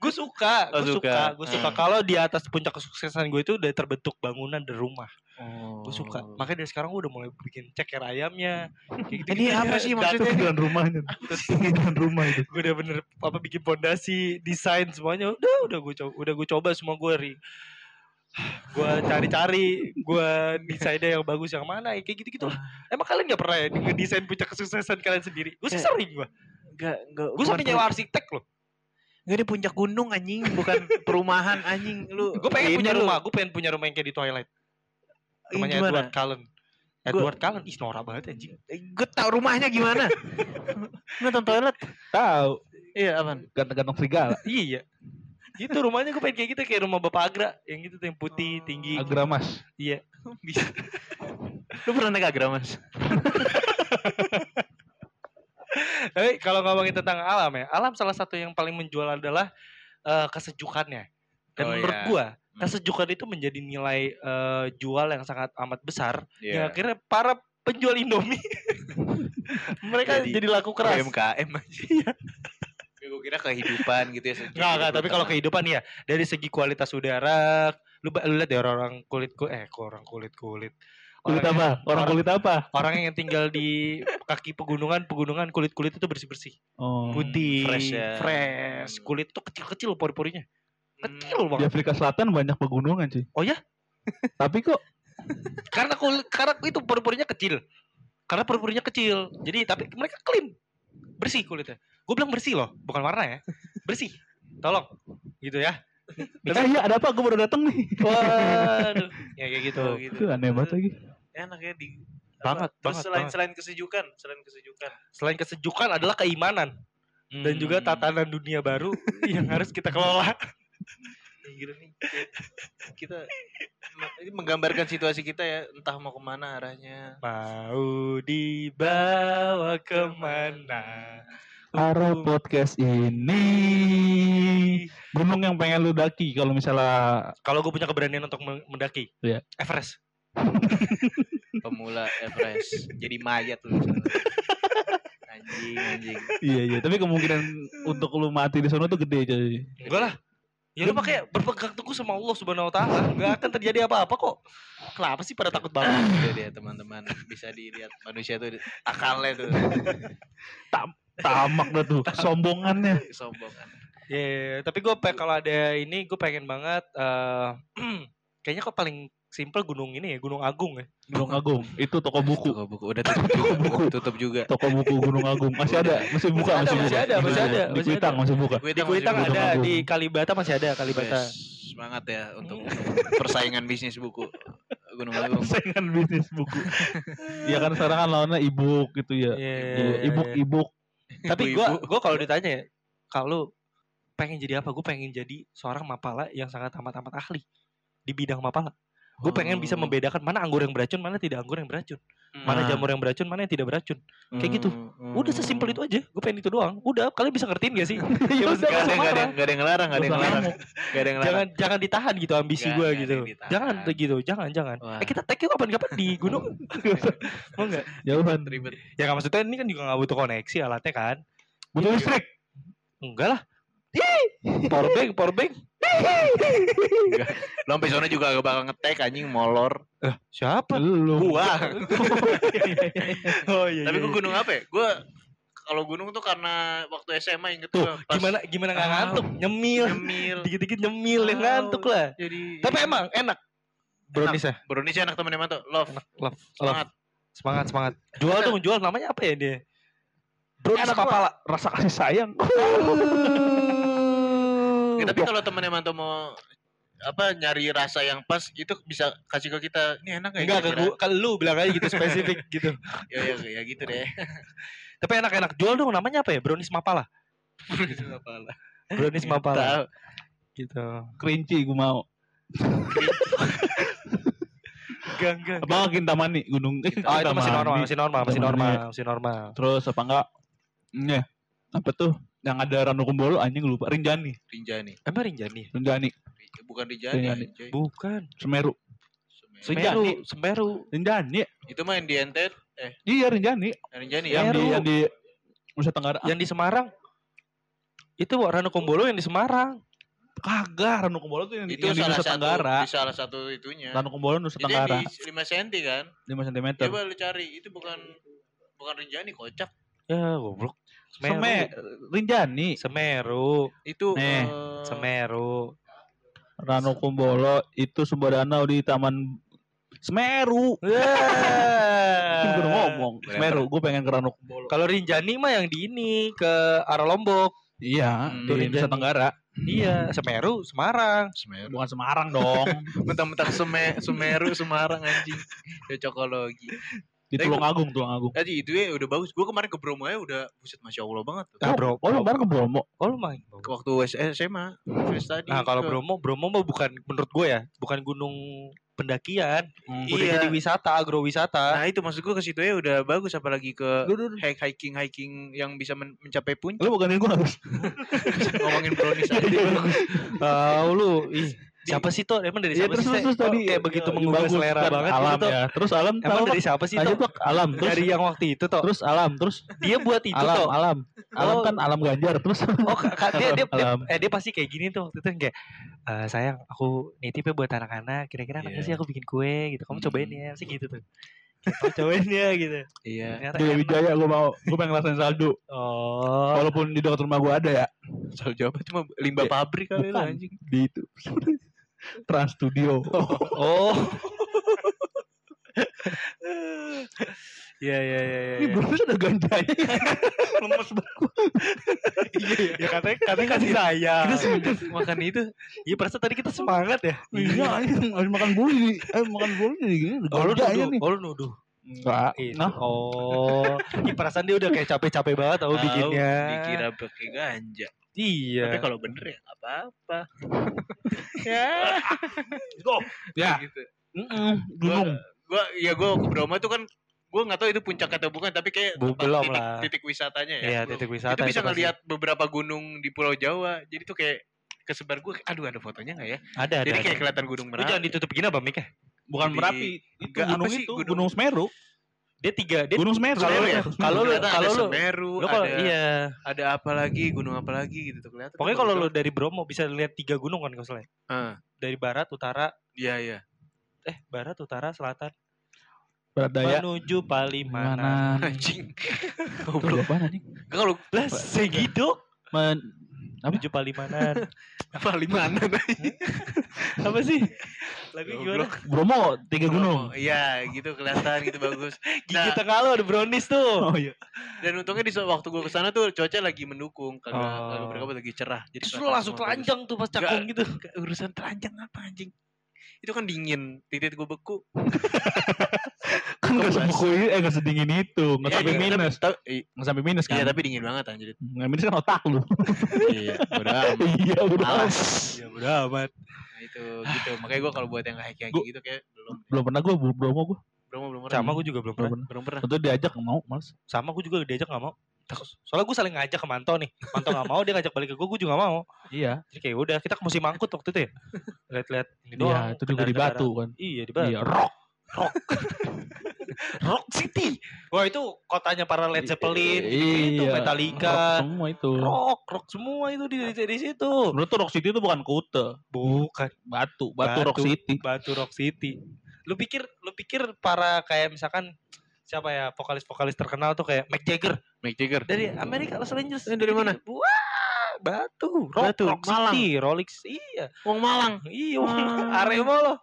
[SPEAKER 2] Gue suka,
[SPEAKER 3] Oh,
[SPEAKER 2] gue
[SPEAKER 3] suka.
[SPEAKER 2] suka, gue suka.
[SPEAKER 3] Hmm.
[SPEAKER 2] Kalau di atas puncak kesuksesan gue itu udah terbentuk bangunan dan rumah.
[SPEAKER 3] Oh.
[SPEAKER 2] Gue suka. Makanya dari sekarang gue udah mulai bikin ceker ayamnya. Kayak
[SPEAKER 3] Ini apa sih maksudnya?
[SPEAKER 1] Tinggian rumahnya. Tinggian rumah itu.
[SPEAKER 2] gue udah bener apa bikin pondasi, desain semuanya. Udah, udah gue coba, udah gue coba semua gue ri. gue cari-cari, gue desainnya yang bagus yang mana, ya kayak gitu-gitu. lah. Emang kalian gak pernah ya ngedesain puncak kesuksesan kalian sendiri? Gue sih sering gue.
[SPEAKER 3] Enggak, enggak.
[SPEAKER 2] Gue sampai nyewa arsitek loh.
[SPEAKER 3] Enggak di puncak gunung anjing, bukan perumahan anjing. Lu
[SPEAKER 2] Gue pengen punya
[SPEAKER 3] lu-
[SPEAKER 2] rumah, gue pengen punya rumah yang kayak di Twilight. Namanya
[SPEAKER 3] gimana?
[SPEAKER 2] Edward Cullen. Edward Cullen, ih norak banget anjing.
[SPEAKER 3] Gue tau rumahnya gimana. Nonton toilet.
[SPEAKER 1] Tahu.
[SPEAKER 3] Iya, apaan?
[SPEAKER 1] Ganteng-ganteng serigala.
[SPEAKER 2] iya. Gitu rumahnya gue pengen kayak gitu kayak rumah Bapak Agra yang gitu tuh yang putih tinggi.
[SPEAKER 1] Agramas.
[SPEAKER 2] Iya.
[SPEAKER 3] Bisa. Lu pernah naik Agra, Mas?
[SPEAKER 2] Tapi kalau ngomongin tentang alam ya, alam salah satu yang paling menjual adalah eh, kesejukannya. Dan
[SPEAKER 3] Oh,
[SPEAKER 2] menurut
[SPEAKER 3] iya.
[SPEAKER 2] gua,
[SPEAKER 3] Hmm.
[SPEAKER 2] kesejukan itu menjadi nilai eh, jual yang sangat amat besar.
[SPEAKER 3] Iya.
[SPEAKER 2] Ya akhirnya para penjual Indomie mereka
[SPEAKER 3] Jadi
[SPEAKER 2] jadi, laku keras.
[SPEAKER 3] UMKM aja. Gue kira kehidupan gitu ya. sejuk
[SPEAKER 2] Nggak, nggak,
[SPEAKER 3] gitu,
[SPEAKER 2] tapi kalau kehidupan ya dari segi kualitas udara, lu, lu lihat ya orang-orang kulit ku- eh orang kulit kulit.
[SPEAKER 1] Kulit
[SPEAKER 2] Orang
[SPEAKER 1] apa?
[SPEAKER 2] yang-
[SPEAKER 1] Orang kulit apa?
[SPEAKER 2] Orang yang tinggal di kaki pegunungan, pegunungan kulit kulit itu bersih bersih,
[SPEAKER 1] Oh.
[SPEAKER 2] putih,
[SPEAKER 3] fresh ya.
[SPEAKER 2] fresh. Kulit tuh kecil kecil pori-porinya, kecil
[SPEAKER 1] Di
[SPEAKER 2] banget.
[SPEAKER 1] Afrika Selatan banyak pegunungan sih.
[SPEAKER 2] Oh ya?
[SPEAKER 1] Tapi kok
[SPEAKER 2] Karena kulit, karena itu pori-porinya kecil. Karena pori-porinya kecil, jadi tapi mereka clean, bersih kulitnya. Gue bilang bersih loh, bukan warna ya, bersih. Tolong, gitu ya.
[SPEAKER 1] Eh iya ada apa? Gue baru dateng nih.
[SPEAKER 2] Waduh, ya kayak gitu.
[SPEAKER 3] Oh, gitu.
[SPEAKER 1] Itu aneh banget lagi.
[SPEAKER 3] Enak ya di
[SPEAKER 2] Banget,
[SPEAKER 3] apa, terus
[SPEAKER 2] banget,
[SPEAKER 3] selain
[SPEAKER 2] banget.
[SPEAKER 3] selain kesejukan, selain kesejukan.
[SPEAKER 2] Selain kesejukan adalah keimanan dan juga
[SPEAKER 3] Hmm.
[SPEAKER 2] tatanan dunia baru yang harus kita kelola.
[SPEAKER 3] Gila nih. Kita ini menggambarkan situasi kita ya, entah mau ke mana arahnya.
[SPEAKER 2] Mau dibawa ke mana?
[SPEAKER 1] Arah podcast ini gunung yang pengen lu daki kalau misalnya
[SPEAKER 2] Kalau gue punya keberanian untuk men- mendaki,
[SPEAKER 1] Iya.
[SPEAKER 2] Everest.
[SPEAKER 3] Pemula Everest. Jadi mayat lu. anjing, anjing.
[SPEAKER 1] iya iya tapi kemungkinan untuk lu mati di sana tuh gede coy.
[SPEAKER 2] Enggak lah. Ya lu pakai berpegang teguh sama Allah Subhanahu wa taala, enggak akan terjadi apa-apa kok. Kenapa sih pada takut banget?
[SPEAKER 3] Dia teman-teman bisa dilihat manusia tuh akalnya tuh
[SPEAKER 1] Tamak dah tuh sombongannya.
[SPEAKER 3] sombongan.
[SPEAKER 2] Ya, tapi gue kalau ada ini gue pengen banget eh kayaknya kok paling simple gunung ini ya, Gunung Agung ya.
[SPEAKER 1] Gunung Agung itu toko buku.
[SPEAKER 3] Toko buku udah tutup juga.
[SPEAKER 1] buku.
[SPEAKER 3] Tutup juga.
[SPEAKER 1] Toko buku Gunung Agung masih ada, masih buka,
[SPEAKER 2] Masih ada,
[SPEAKER 1] masih,
[SPEAKER 2] masih
[SPEAKER 1] buka.
[SPEAKER 2] ada, masih ada,
[SPEAKER 1] Di
[SPEAKER 2] masih
[SPEAKER 1] Kuitang masih buka.
[SPEAKER 2] Di Kuitang ada,
[SPEAKER 1] Agung.
[SPEAKER 2] di Kalibata masih ada, Kalibata.
[SPEAKER 3] Semangat ya untuk persaingan bisnis buku Gunung Agung.
[SPEAKER 1] Saingan bisnis buku. Iya kan sekarang kan lawannya e-book gitu ya.
[SPEAKER 2] Iya.
[SPEAKER 1] E-book e-book.
[SPEAKER 2] Tapi gua gua kalau ditanya ya, kalau pengen jadi apa? Gue pengen jadi seorang mapala yang sangat amat-amat ahli di bidang mapala. Gue pengen bisa
[SPEAKER 3] Oh.
[SPEAKER 2] membedakan mana anggur yang beracun, mana tidak anggur yang beracun. Mana
[SPEAKER 1] Nah.
[SPEAKER 2] jamur yang beracun, mana yang tidak beracun. Kayak gitu.
[SPEAKER 3] Hmm.
[SPEAKER 2] Udah sesimpel itu aja. Gue pengen itu doang. Udah, kalian bisa ngertiin gak sih?
[SPEAKER 1] Ya
[SPEAKER 2] udah,
[SPEAKER 3] Gak ada, gak ada, gak ada yang ngelarang, gak ada yang
[SPEAKER 1] Gak
[SPEAKER 3] ngelarang. Gak ada yang ngelarang.
[SPEAKER 2] jangan jangan ditahan gitu ambisi gue gitu. Jangan gitu, jangan jangan.
[SPEAKER 3] Wah.
[SPEAKER 2] Eh kita take yuk kapan-kapan di gunung. Mau nggak?
[SPEAKER 1] Jauhan.
[SPEAKER 3] Ribet.
[SPEAKER 2] Ya nggak maksudnya ini kan juga nggak butuh koneksi alatnya kan?
[SPEAKER 1] Butuh listrik.
[SPEAKER 2] Enggak lah. Power bank, power bank.
[SPEAKER 3] Lo sampai sana juga gak bakal ngetek anjing molor.
[SPEAKER 2] Siapa?
[SPEAKER 1] Lu.
[SPEAKER 3] Gua.
[SPEAKER 2] Oh iya.
[SPEAKER 3] Tapi
[SPEAKER 2] iya,
[SPEAKER 3] gua
[SPEAKER 2] iya.
[SPEAKER 3] gunung apa ya? Gua kalau gunung tuh karena waktu SMA inget
[SPEAKER 2] Tuh,
[SPEAKER 3] gua pas
[SPEAKER 2] gimana gimana nggak
[SPEAKER 3] Ah,
[SPEAKER 2] ngantuk? Nyemil.
[SPEAKER 3] nyemil.
[SPEAKER 2] Dikit-dikit nyemil yang
[SPEAKER 3] Tahu.
[SPEAKER 2] ngantuk lah.
[SPEAKER 3] Jadi
[SPEAKER 2] Tapi emang enak. Brownies ya?
[SPEAKER 3] Brownies enak temennya Manto. Love.
[SPEAKER 2] Enak. Love.
[SPEAKER 3] Semangat.
[SPEAKER 2] Semangat, semangat. Jual dong, jual namanya apa ya dia? Brownies
[SPEAKER 1] Enak
[SPEAKER 2] papala.
[SPEAKER 1] Rasa kasih sayang.
[SPEAKER 3] Ya, tapi kalau temennya Manto mau apa nyari rasa yang pas itu bisa kasih ke kita ini enak nggak
[SPEAKER 2] Enggak, ke gua, ke lu bilang aja gitu spesifik gitu.
[SPEAKER 3] ya, ya, ya gitu deh
[SPEAKER 2] Tapi enak-enak jual dong namanya apa ya? Brownies mapala.
[SPEAKER 3] Itu apalah.
[SPEAKER 2] Brownies mapala. Gitu.
[SPEAKER 1] Kerinci gue mau.
[SPEAKER 2] Enggak, enggak.
[SPEAKER 1] Apa Kintamani gunung. Eh,
[SPEAKER 2] Oh, itu masih normal, masih normal, masih normal, masih normal.
[SPEAKER 1] Terus apa enggak? Nih. Apa tuh? yang ada Ranu Kumbolo anjing lupa Rinjani
[SPEAKER 3] Rinjani.
[SPEAKER 2] Emang Rinjani?
[SPEAKER 3] Ri-
[SPEAKER 2] ya?
[SPEAKER 3] Bukan Rinjani.
[SPEAKER 1] Rinjani.
[SPEAKER 3] anjay.
[SPEAKER 2] Bukan.
[SPEAKER 1] Semeru
[SPEAKER 3] Semeru.
[SPEAKER 2] Semeru,
[SPEAKER 1] Rinjani.
[SPEAKER 2] Semeru.
[SPEAKER 1] Rinjani
[SPEAKER 3] Itu mah yang di NTT. Eh,
[SPEAKER 1] iya Rinjani
[SPEAKER 3] Rinjani
[SPEAKER 1] yang
[SPEAKER 3] ya.
[SPEAKER 1] di
[SPEAKER 2] Semeru.
[SPEAKER 1] yang di Nusa Tenggara
[SPEAKER 2] Yang di Semarang. Itu Ranu Kumbolo yang di Semarang.
[SPEAKER 1] kagak Ranu Kumbolo tuh yang, di-
[SPEAKER 3] Itu
[SPEAKER 1] yang di Nusa
[SPEAKER 3] satu
[SPEAKER 1] Tenggara
[SPEAKER 3] di salah satu itunya.
[SPEAKER 1] Ranu Kumbolo Nusa
[SPEAKER 3] Itu yang
[SPEAKER 1] Tenggara
[SPEAKER 3] di 5 cm kan?
[SPEAKER 1] 5 cm
[SPEAKER 3] Coba lu cari, itu bukan bukan Rinjani kocak.
[SPEAKER 2] Ya, goblok. Semeru.
[SPEAKER 1] Seme Rinjani
[SPEAKER 2] Semeru.
[SPEAKER 3] Itu
[SPEAKER 1] Nih,
[SPEAKER 3] eh,
[SPEAKER 2] Semeru.
[SPEAKER 1] Ranu Kumbolo itu sumber danau di Taman Semeru. Kan gue ngomong Semeru, gue pengen ke Ranu Kumbolo.
[SPEAKER 2] Kalau Rinjani mah yang di ini ke arah Lombok.
[SPEAKER 1] Iya,
[SPEAKER 3] Hmm.
[SPEAKER 1] di
[SPEAKER 2] Rinjani.
[SPEAKER 1] Tenggara.
[SPEAKER 2] Iya, Semeru, Semarang.
[SPEAKER 3] Semeru.
[SPEAKER 1] Bukan Semarang dong.
[SPEAKER 3] Mentang-mentang Seme, Semeru, Semarang anjing. Cocokologi.
[SPEAKER 1] Di
[SPEAKER 3] Tapi
[SPEAKER 1] Tulungagung, Tulungagung.
[SPEAKER 3] Tadi itu ya udah bagus. Gue kemarin ke Bromo ya udah buset masya Allah banget. Tuh.
[SPEAKER 2] Nah, Bro-
[SPEAKER 1] Oh, lu kemarin ke Bromo.
[SPEAKER 2] Oh, lu main.
[SPEAKER 3] Waktu SMA, first tadi.
[SPEAKER 2] Nah, kalau
[SPEAKER 3] ke-
[SPEAKER 2] Bromo, Bromo mah bukan menurut gue ya, bukan gunung pendakian. Udah
[SPEAKER 3] Iya.
[SPEAKER 2] jadi wisata, agrowisata.
[SPEAKER 3] Nah itu maksud gue ke situ ya udah bagus apalagi ke hike hiking hiking yang bisa men- mencapai puncak
[SPEAKER 1] Lu bukanin gue harus.
[SPEAKER 3] ngomongin brownies aja
[SPEAKER 2] Tahu lu. Siapa sih tuh? Emang dari
[SPEAKER 1] Iya,
[SPEAKER 2] siapa
[SPEAKER 1] terus,
[SPEAKER 2] sih?
[SPEAKER 1] terus, tadi
[SPEAKER 2] kayak begitu
[SPEAKER 1] ya,
[SPEAKER 2] menggugah selera
[SPEAKER 1] kan
[SPEAKER 2] banget
[SPEAKER 1] alam
[SPEAKER 2] gitu,
[SPEAKER 1] ya. Terus alam
[SPEAKER 2] Emang
[SPEAKER 1] tahu
[SPEAKER 2] dari siapa sih tuh?
[SPEAKER 1] alam. Terus
[SPEAKER 2] Dari yang waktu itu tuh.
[SPEAKER 1] terus alam terus
[SPEAKER 2] Dia buat itu
[SPEAKER 1] alam
[SPEAKER 2] tuh.
[SPEAKER 1] alam. Alam kan alam ganjar terus.
[SPEAKER 2] Oh, dia, dia, dia, eh, dia pasti kayak gini tuh waktu itu kayak "Eh, sayang aku nitipnya buat anak-anak. Kira-kira anaknya
[SPEAKER 3] Iya.
[SPEAKER 2] sih aku bikin kue gitu. Kamu cobain
[SPEAKER 3] Hmm.
[SPEAKER 2] ya. Sih gitu tuh cobain ya gitu.
[SPEAKER 3] Iya.
[SPEAKER 2] Enak.
[SPEAKER 1] Wijaya gue mau gue pengen ngerasain saldo.
[SPEAKER 2] Oh.
[SPEAKER 1] Walaupun di dekat rumah gue ada ya.
[SPEAKER 3] Soal jawab cuma limbah
[SPEAKER 1] Iya.
[SPEAKER 3] pabrik kali lah anjing.
[SPEAKER 1] Di itu Trans Studio.
[SPEAKER 2] Oh. Iya iya iya iya.
[SPEAKER 1] ini belum ada ganjanya lemes banget.
[SPEAKER 2] Ya katanya katanya kasih sayang.
[SPEAKER 3] kita semenjak makan itu.
[SPEAKER 2] Iya perasaan tadi kita semangat ya.
[SPEAKER 1] iya ini habis makan bolu di eh makan bolu di gini. Ada
[SPEAKER 2] Oh lu nuduh,
[SPEAKER 1] nih.
[SPEAKER 2] Oh lu nuduh.
[SPEAKER 1] enggak nah.
[SPEAKER 2] Oh, Ih, perasaan dia udah kayak capek-capek banget tau
[SPEAKER 3] Tahu,
[SPEAKER 2] bikinnya.
[SPEAKER 3] dikira pakai ganja
[SPEAKER 2] Iya.
[SPEAKER 3] tapi kalau bener ya nggak apa-apa
[SPEAKER 2] ya.
[SPEAKER 1] ya
[SPEAKER 3] gitu
[SPEAKER 1] mm-mm, gunung
[SPEAKER 3] gua ya gua ke Bromo itu kan gua nggak tahu itu puncak atau bukan tapi kayak
[SPEAKER 2] Bu-
[SPEAKER 3] tempat
[SPEAKER 2] belum
[SPEAKER 3] titik,
[SPEAKER 2] lah.
[SPEAKER 3] titik wisatanya ya
[SPEAKER 2] Iya, titik wisata
[SPEAKER 3] itu bisa
[SPEAKER 2] pasti.
[SPEAKER 3] ngelihat beberapa gunung di Pulau Jawa jadi tuh kayak kesebar gue aduh ada fotonya nggak ya
[SPEAKER 2] Ada ada.
[SPEAKER 3] jadi
[SPEAKER 2] ada.
[SPEAKER 3] kayak kelihatan gunung
[SPEAKER 2] Lu
[SPEAKER 3] Merapi
[SPEAKER 2] jangan ditutup gini apa Mik ya?
[SPEAKER 1] bukan
[SPEAKER 3] Di-
[SPEAKER 1] merapi itu
[SPEAKER 3] apa
[SPEAKER 1] gunung
[SPEAKER 3] sih?
[SPEAKER 1] itu
[SPEAKER 3] Gunung-
[SPEAKER 1] gunung Semeru
[SPEAKER 2] Dia tiga, dia
[SPEAKER 1] gunung Semeru
[SPEAKER 2] kalau lu-
[SPEAKER 1] Semeru.
[SPEAKER 2] kalau lu- kalau
[SPEAKER 3] ada
[SPEAKER 2] lu-
[SPEAKER 3] Semeru
[SPEAKER 2] lu kalau
[SPEAKER 3] ada
[SPEAKER 2] iya.
[SPEAKER 3] ada apa lagi gunung apa lagi gitu tuh kelihatan
[SPEAKER 2] Pokoknya kalau lu dari Bromo bisa lihat tiga gunung kan kalau salah. ya?
[SPEAKER 3] ah
[SPEAKER 2] Dari barat, utara,
[SPEAKER 3] iya iya
[SPEAKER 2] eh barat, utara, selatan
[SPEAKER 1] barat daya
[SPEAKER 2] menuju Palimanan.
[SPEAKER 1] mana
[SPEAKER 3] anjing
[SPEAKER 1] Goblok apa nih
[SPEAKER 3] Nggak, kalau
[SPEAKER 2] Lah, segitu
[SPEAKER 1] Men, apa
[SPEAKER 2] menuju Palimanan.
[SPEAKER 3] Palimanan
[SPEAKER 2] apa sih? Lagu gimana?
[SPEAKER 1] Bromo tiga gunung
[SPEAKER 3] iya gitu kelihatan gitu bagus
[SPEAKER 2] Gigi
[SPEAKER 3] Nah.
[SPEAKER 2] tengah lu ada brownies tuh.
[SPEAKER 1] oh iya
[SPEAKER 3] dan untungnya di saat waktu gue ke sana tuh cuaca lagi mendukung kagak
[SPEAKER 2] Oh.
[SPEAKER 3] kagak berkabar lagi cerah jadi
[SPEAKER 2] Terus langsung
[SPEAKER 3] bagus.
[SPEAKER 2] telanjang tuh pas cakung gitu.
[SPEAKER 3] Nggak, urusan telanjang apa anjing itu kan dingin titik gue beku
[SPEAKER 1] kan
[SPEAKER 3] Kebas.
[SPEAKER 1] sebuku ini eh nggak sedingin itu nggak
[SPEAKER 3] Iya,
[SPEAKER 1] sampai
[SPEAKER 3] iya,
[SPEAKER 1] minus
[SPEAKER 3] tapi,
[SPEAKER 1] nggak sampai minus kan
[SPEAKER 3] iya tapi dingin banget anjir
[SPEAKER 1] nggak minus kan otak lu
[SPEAKER 3] iya udah amat.
[SPEAKER 1] iya udah
[SPEAKER 3] Alas.
[SPEAKER 2] Ya udah amat.
[SPEAKER 3] Itu gitu makanya gue kalau buat yang hiking
[SPEAKER 1] Gua-
[SPEAKER 3] gitu kayak belum
[SPEAKER 1] belum pernah gue Bromo gue
[SPEAKER 3] belum belum pernah
[SPEAKER 2] Sama gue juga belum
[SPEAKER 1] belum
[SPEAKER 2] pernah.
[SPEAKER 1] pernah
[SPEAKER 3] belum pernah
[SPEAKER 1] Tentu diajak nggak mau males
[SPEAKER 2] Sama gue juga diajak gak mau. Soalnya gue saling ngajak ke Manto nih. Manto gak mau, dia ngajak balik ke gue, gue juga gak mau.
[SPEAKER 1] iya
[SPEAKER 2] Jadi kayak udah, kita ke musim mangkut waktu itu ya. Lihat-lihat ini
[SPEAKER 1] iya
[SPEAKER 2] doang.
[SPEAKER 1] itu juga di Batu kan
[SPEAKER 2] Iya di Batu.
[SPEAKER 1] iya rock
[SPEAKER 2] Rock City. Wah itu kotanya para Led Zeppelin, itu
[SPEAKER 1] iya
[SPEAKER 2] Metallica.
[SPEAKER 1] rock semua itu
[SPEAKER 2] Rock, rock semua itu di, di, di situ.
[SPEAKER 1] menurut tuh Rock City itu bukan Kute
[SPEAKER 2] Bukan
[SPEAKER 1] Batu Batu, Rock
[SPEAKER 2] Batu.
[SPEAKER 1] City
[SPEAKER 2] Batu Rock City. Lu pikir, lu pikir para kayak misalkan siapa ya vokalis-vokalis terkenal tuh kayak Mick Jagger
[SPEAKER 3] Mick Jagger
[SPEAKER 2] dari Amerika Los Angeles.
[SPEAKER 3] Dari mana?
[SPEAKER 2] Wah, Batu, Rock,
[SPEAKER 3] Batu,
[SPEAKER 2] Rock
[SPEAKER 3] Malang.
[SPEAKER 2] City, Rolex. Iya.
[SPEAKER 3] Wong Malang
[SPEAKER 2] Iya,
[SPEAKER 3] Wah.
[SPEAKER 2] are molo.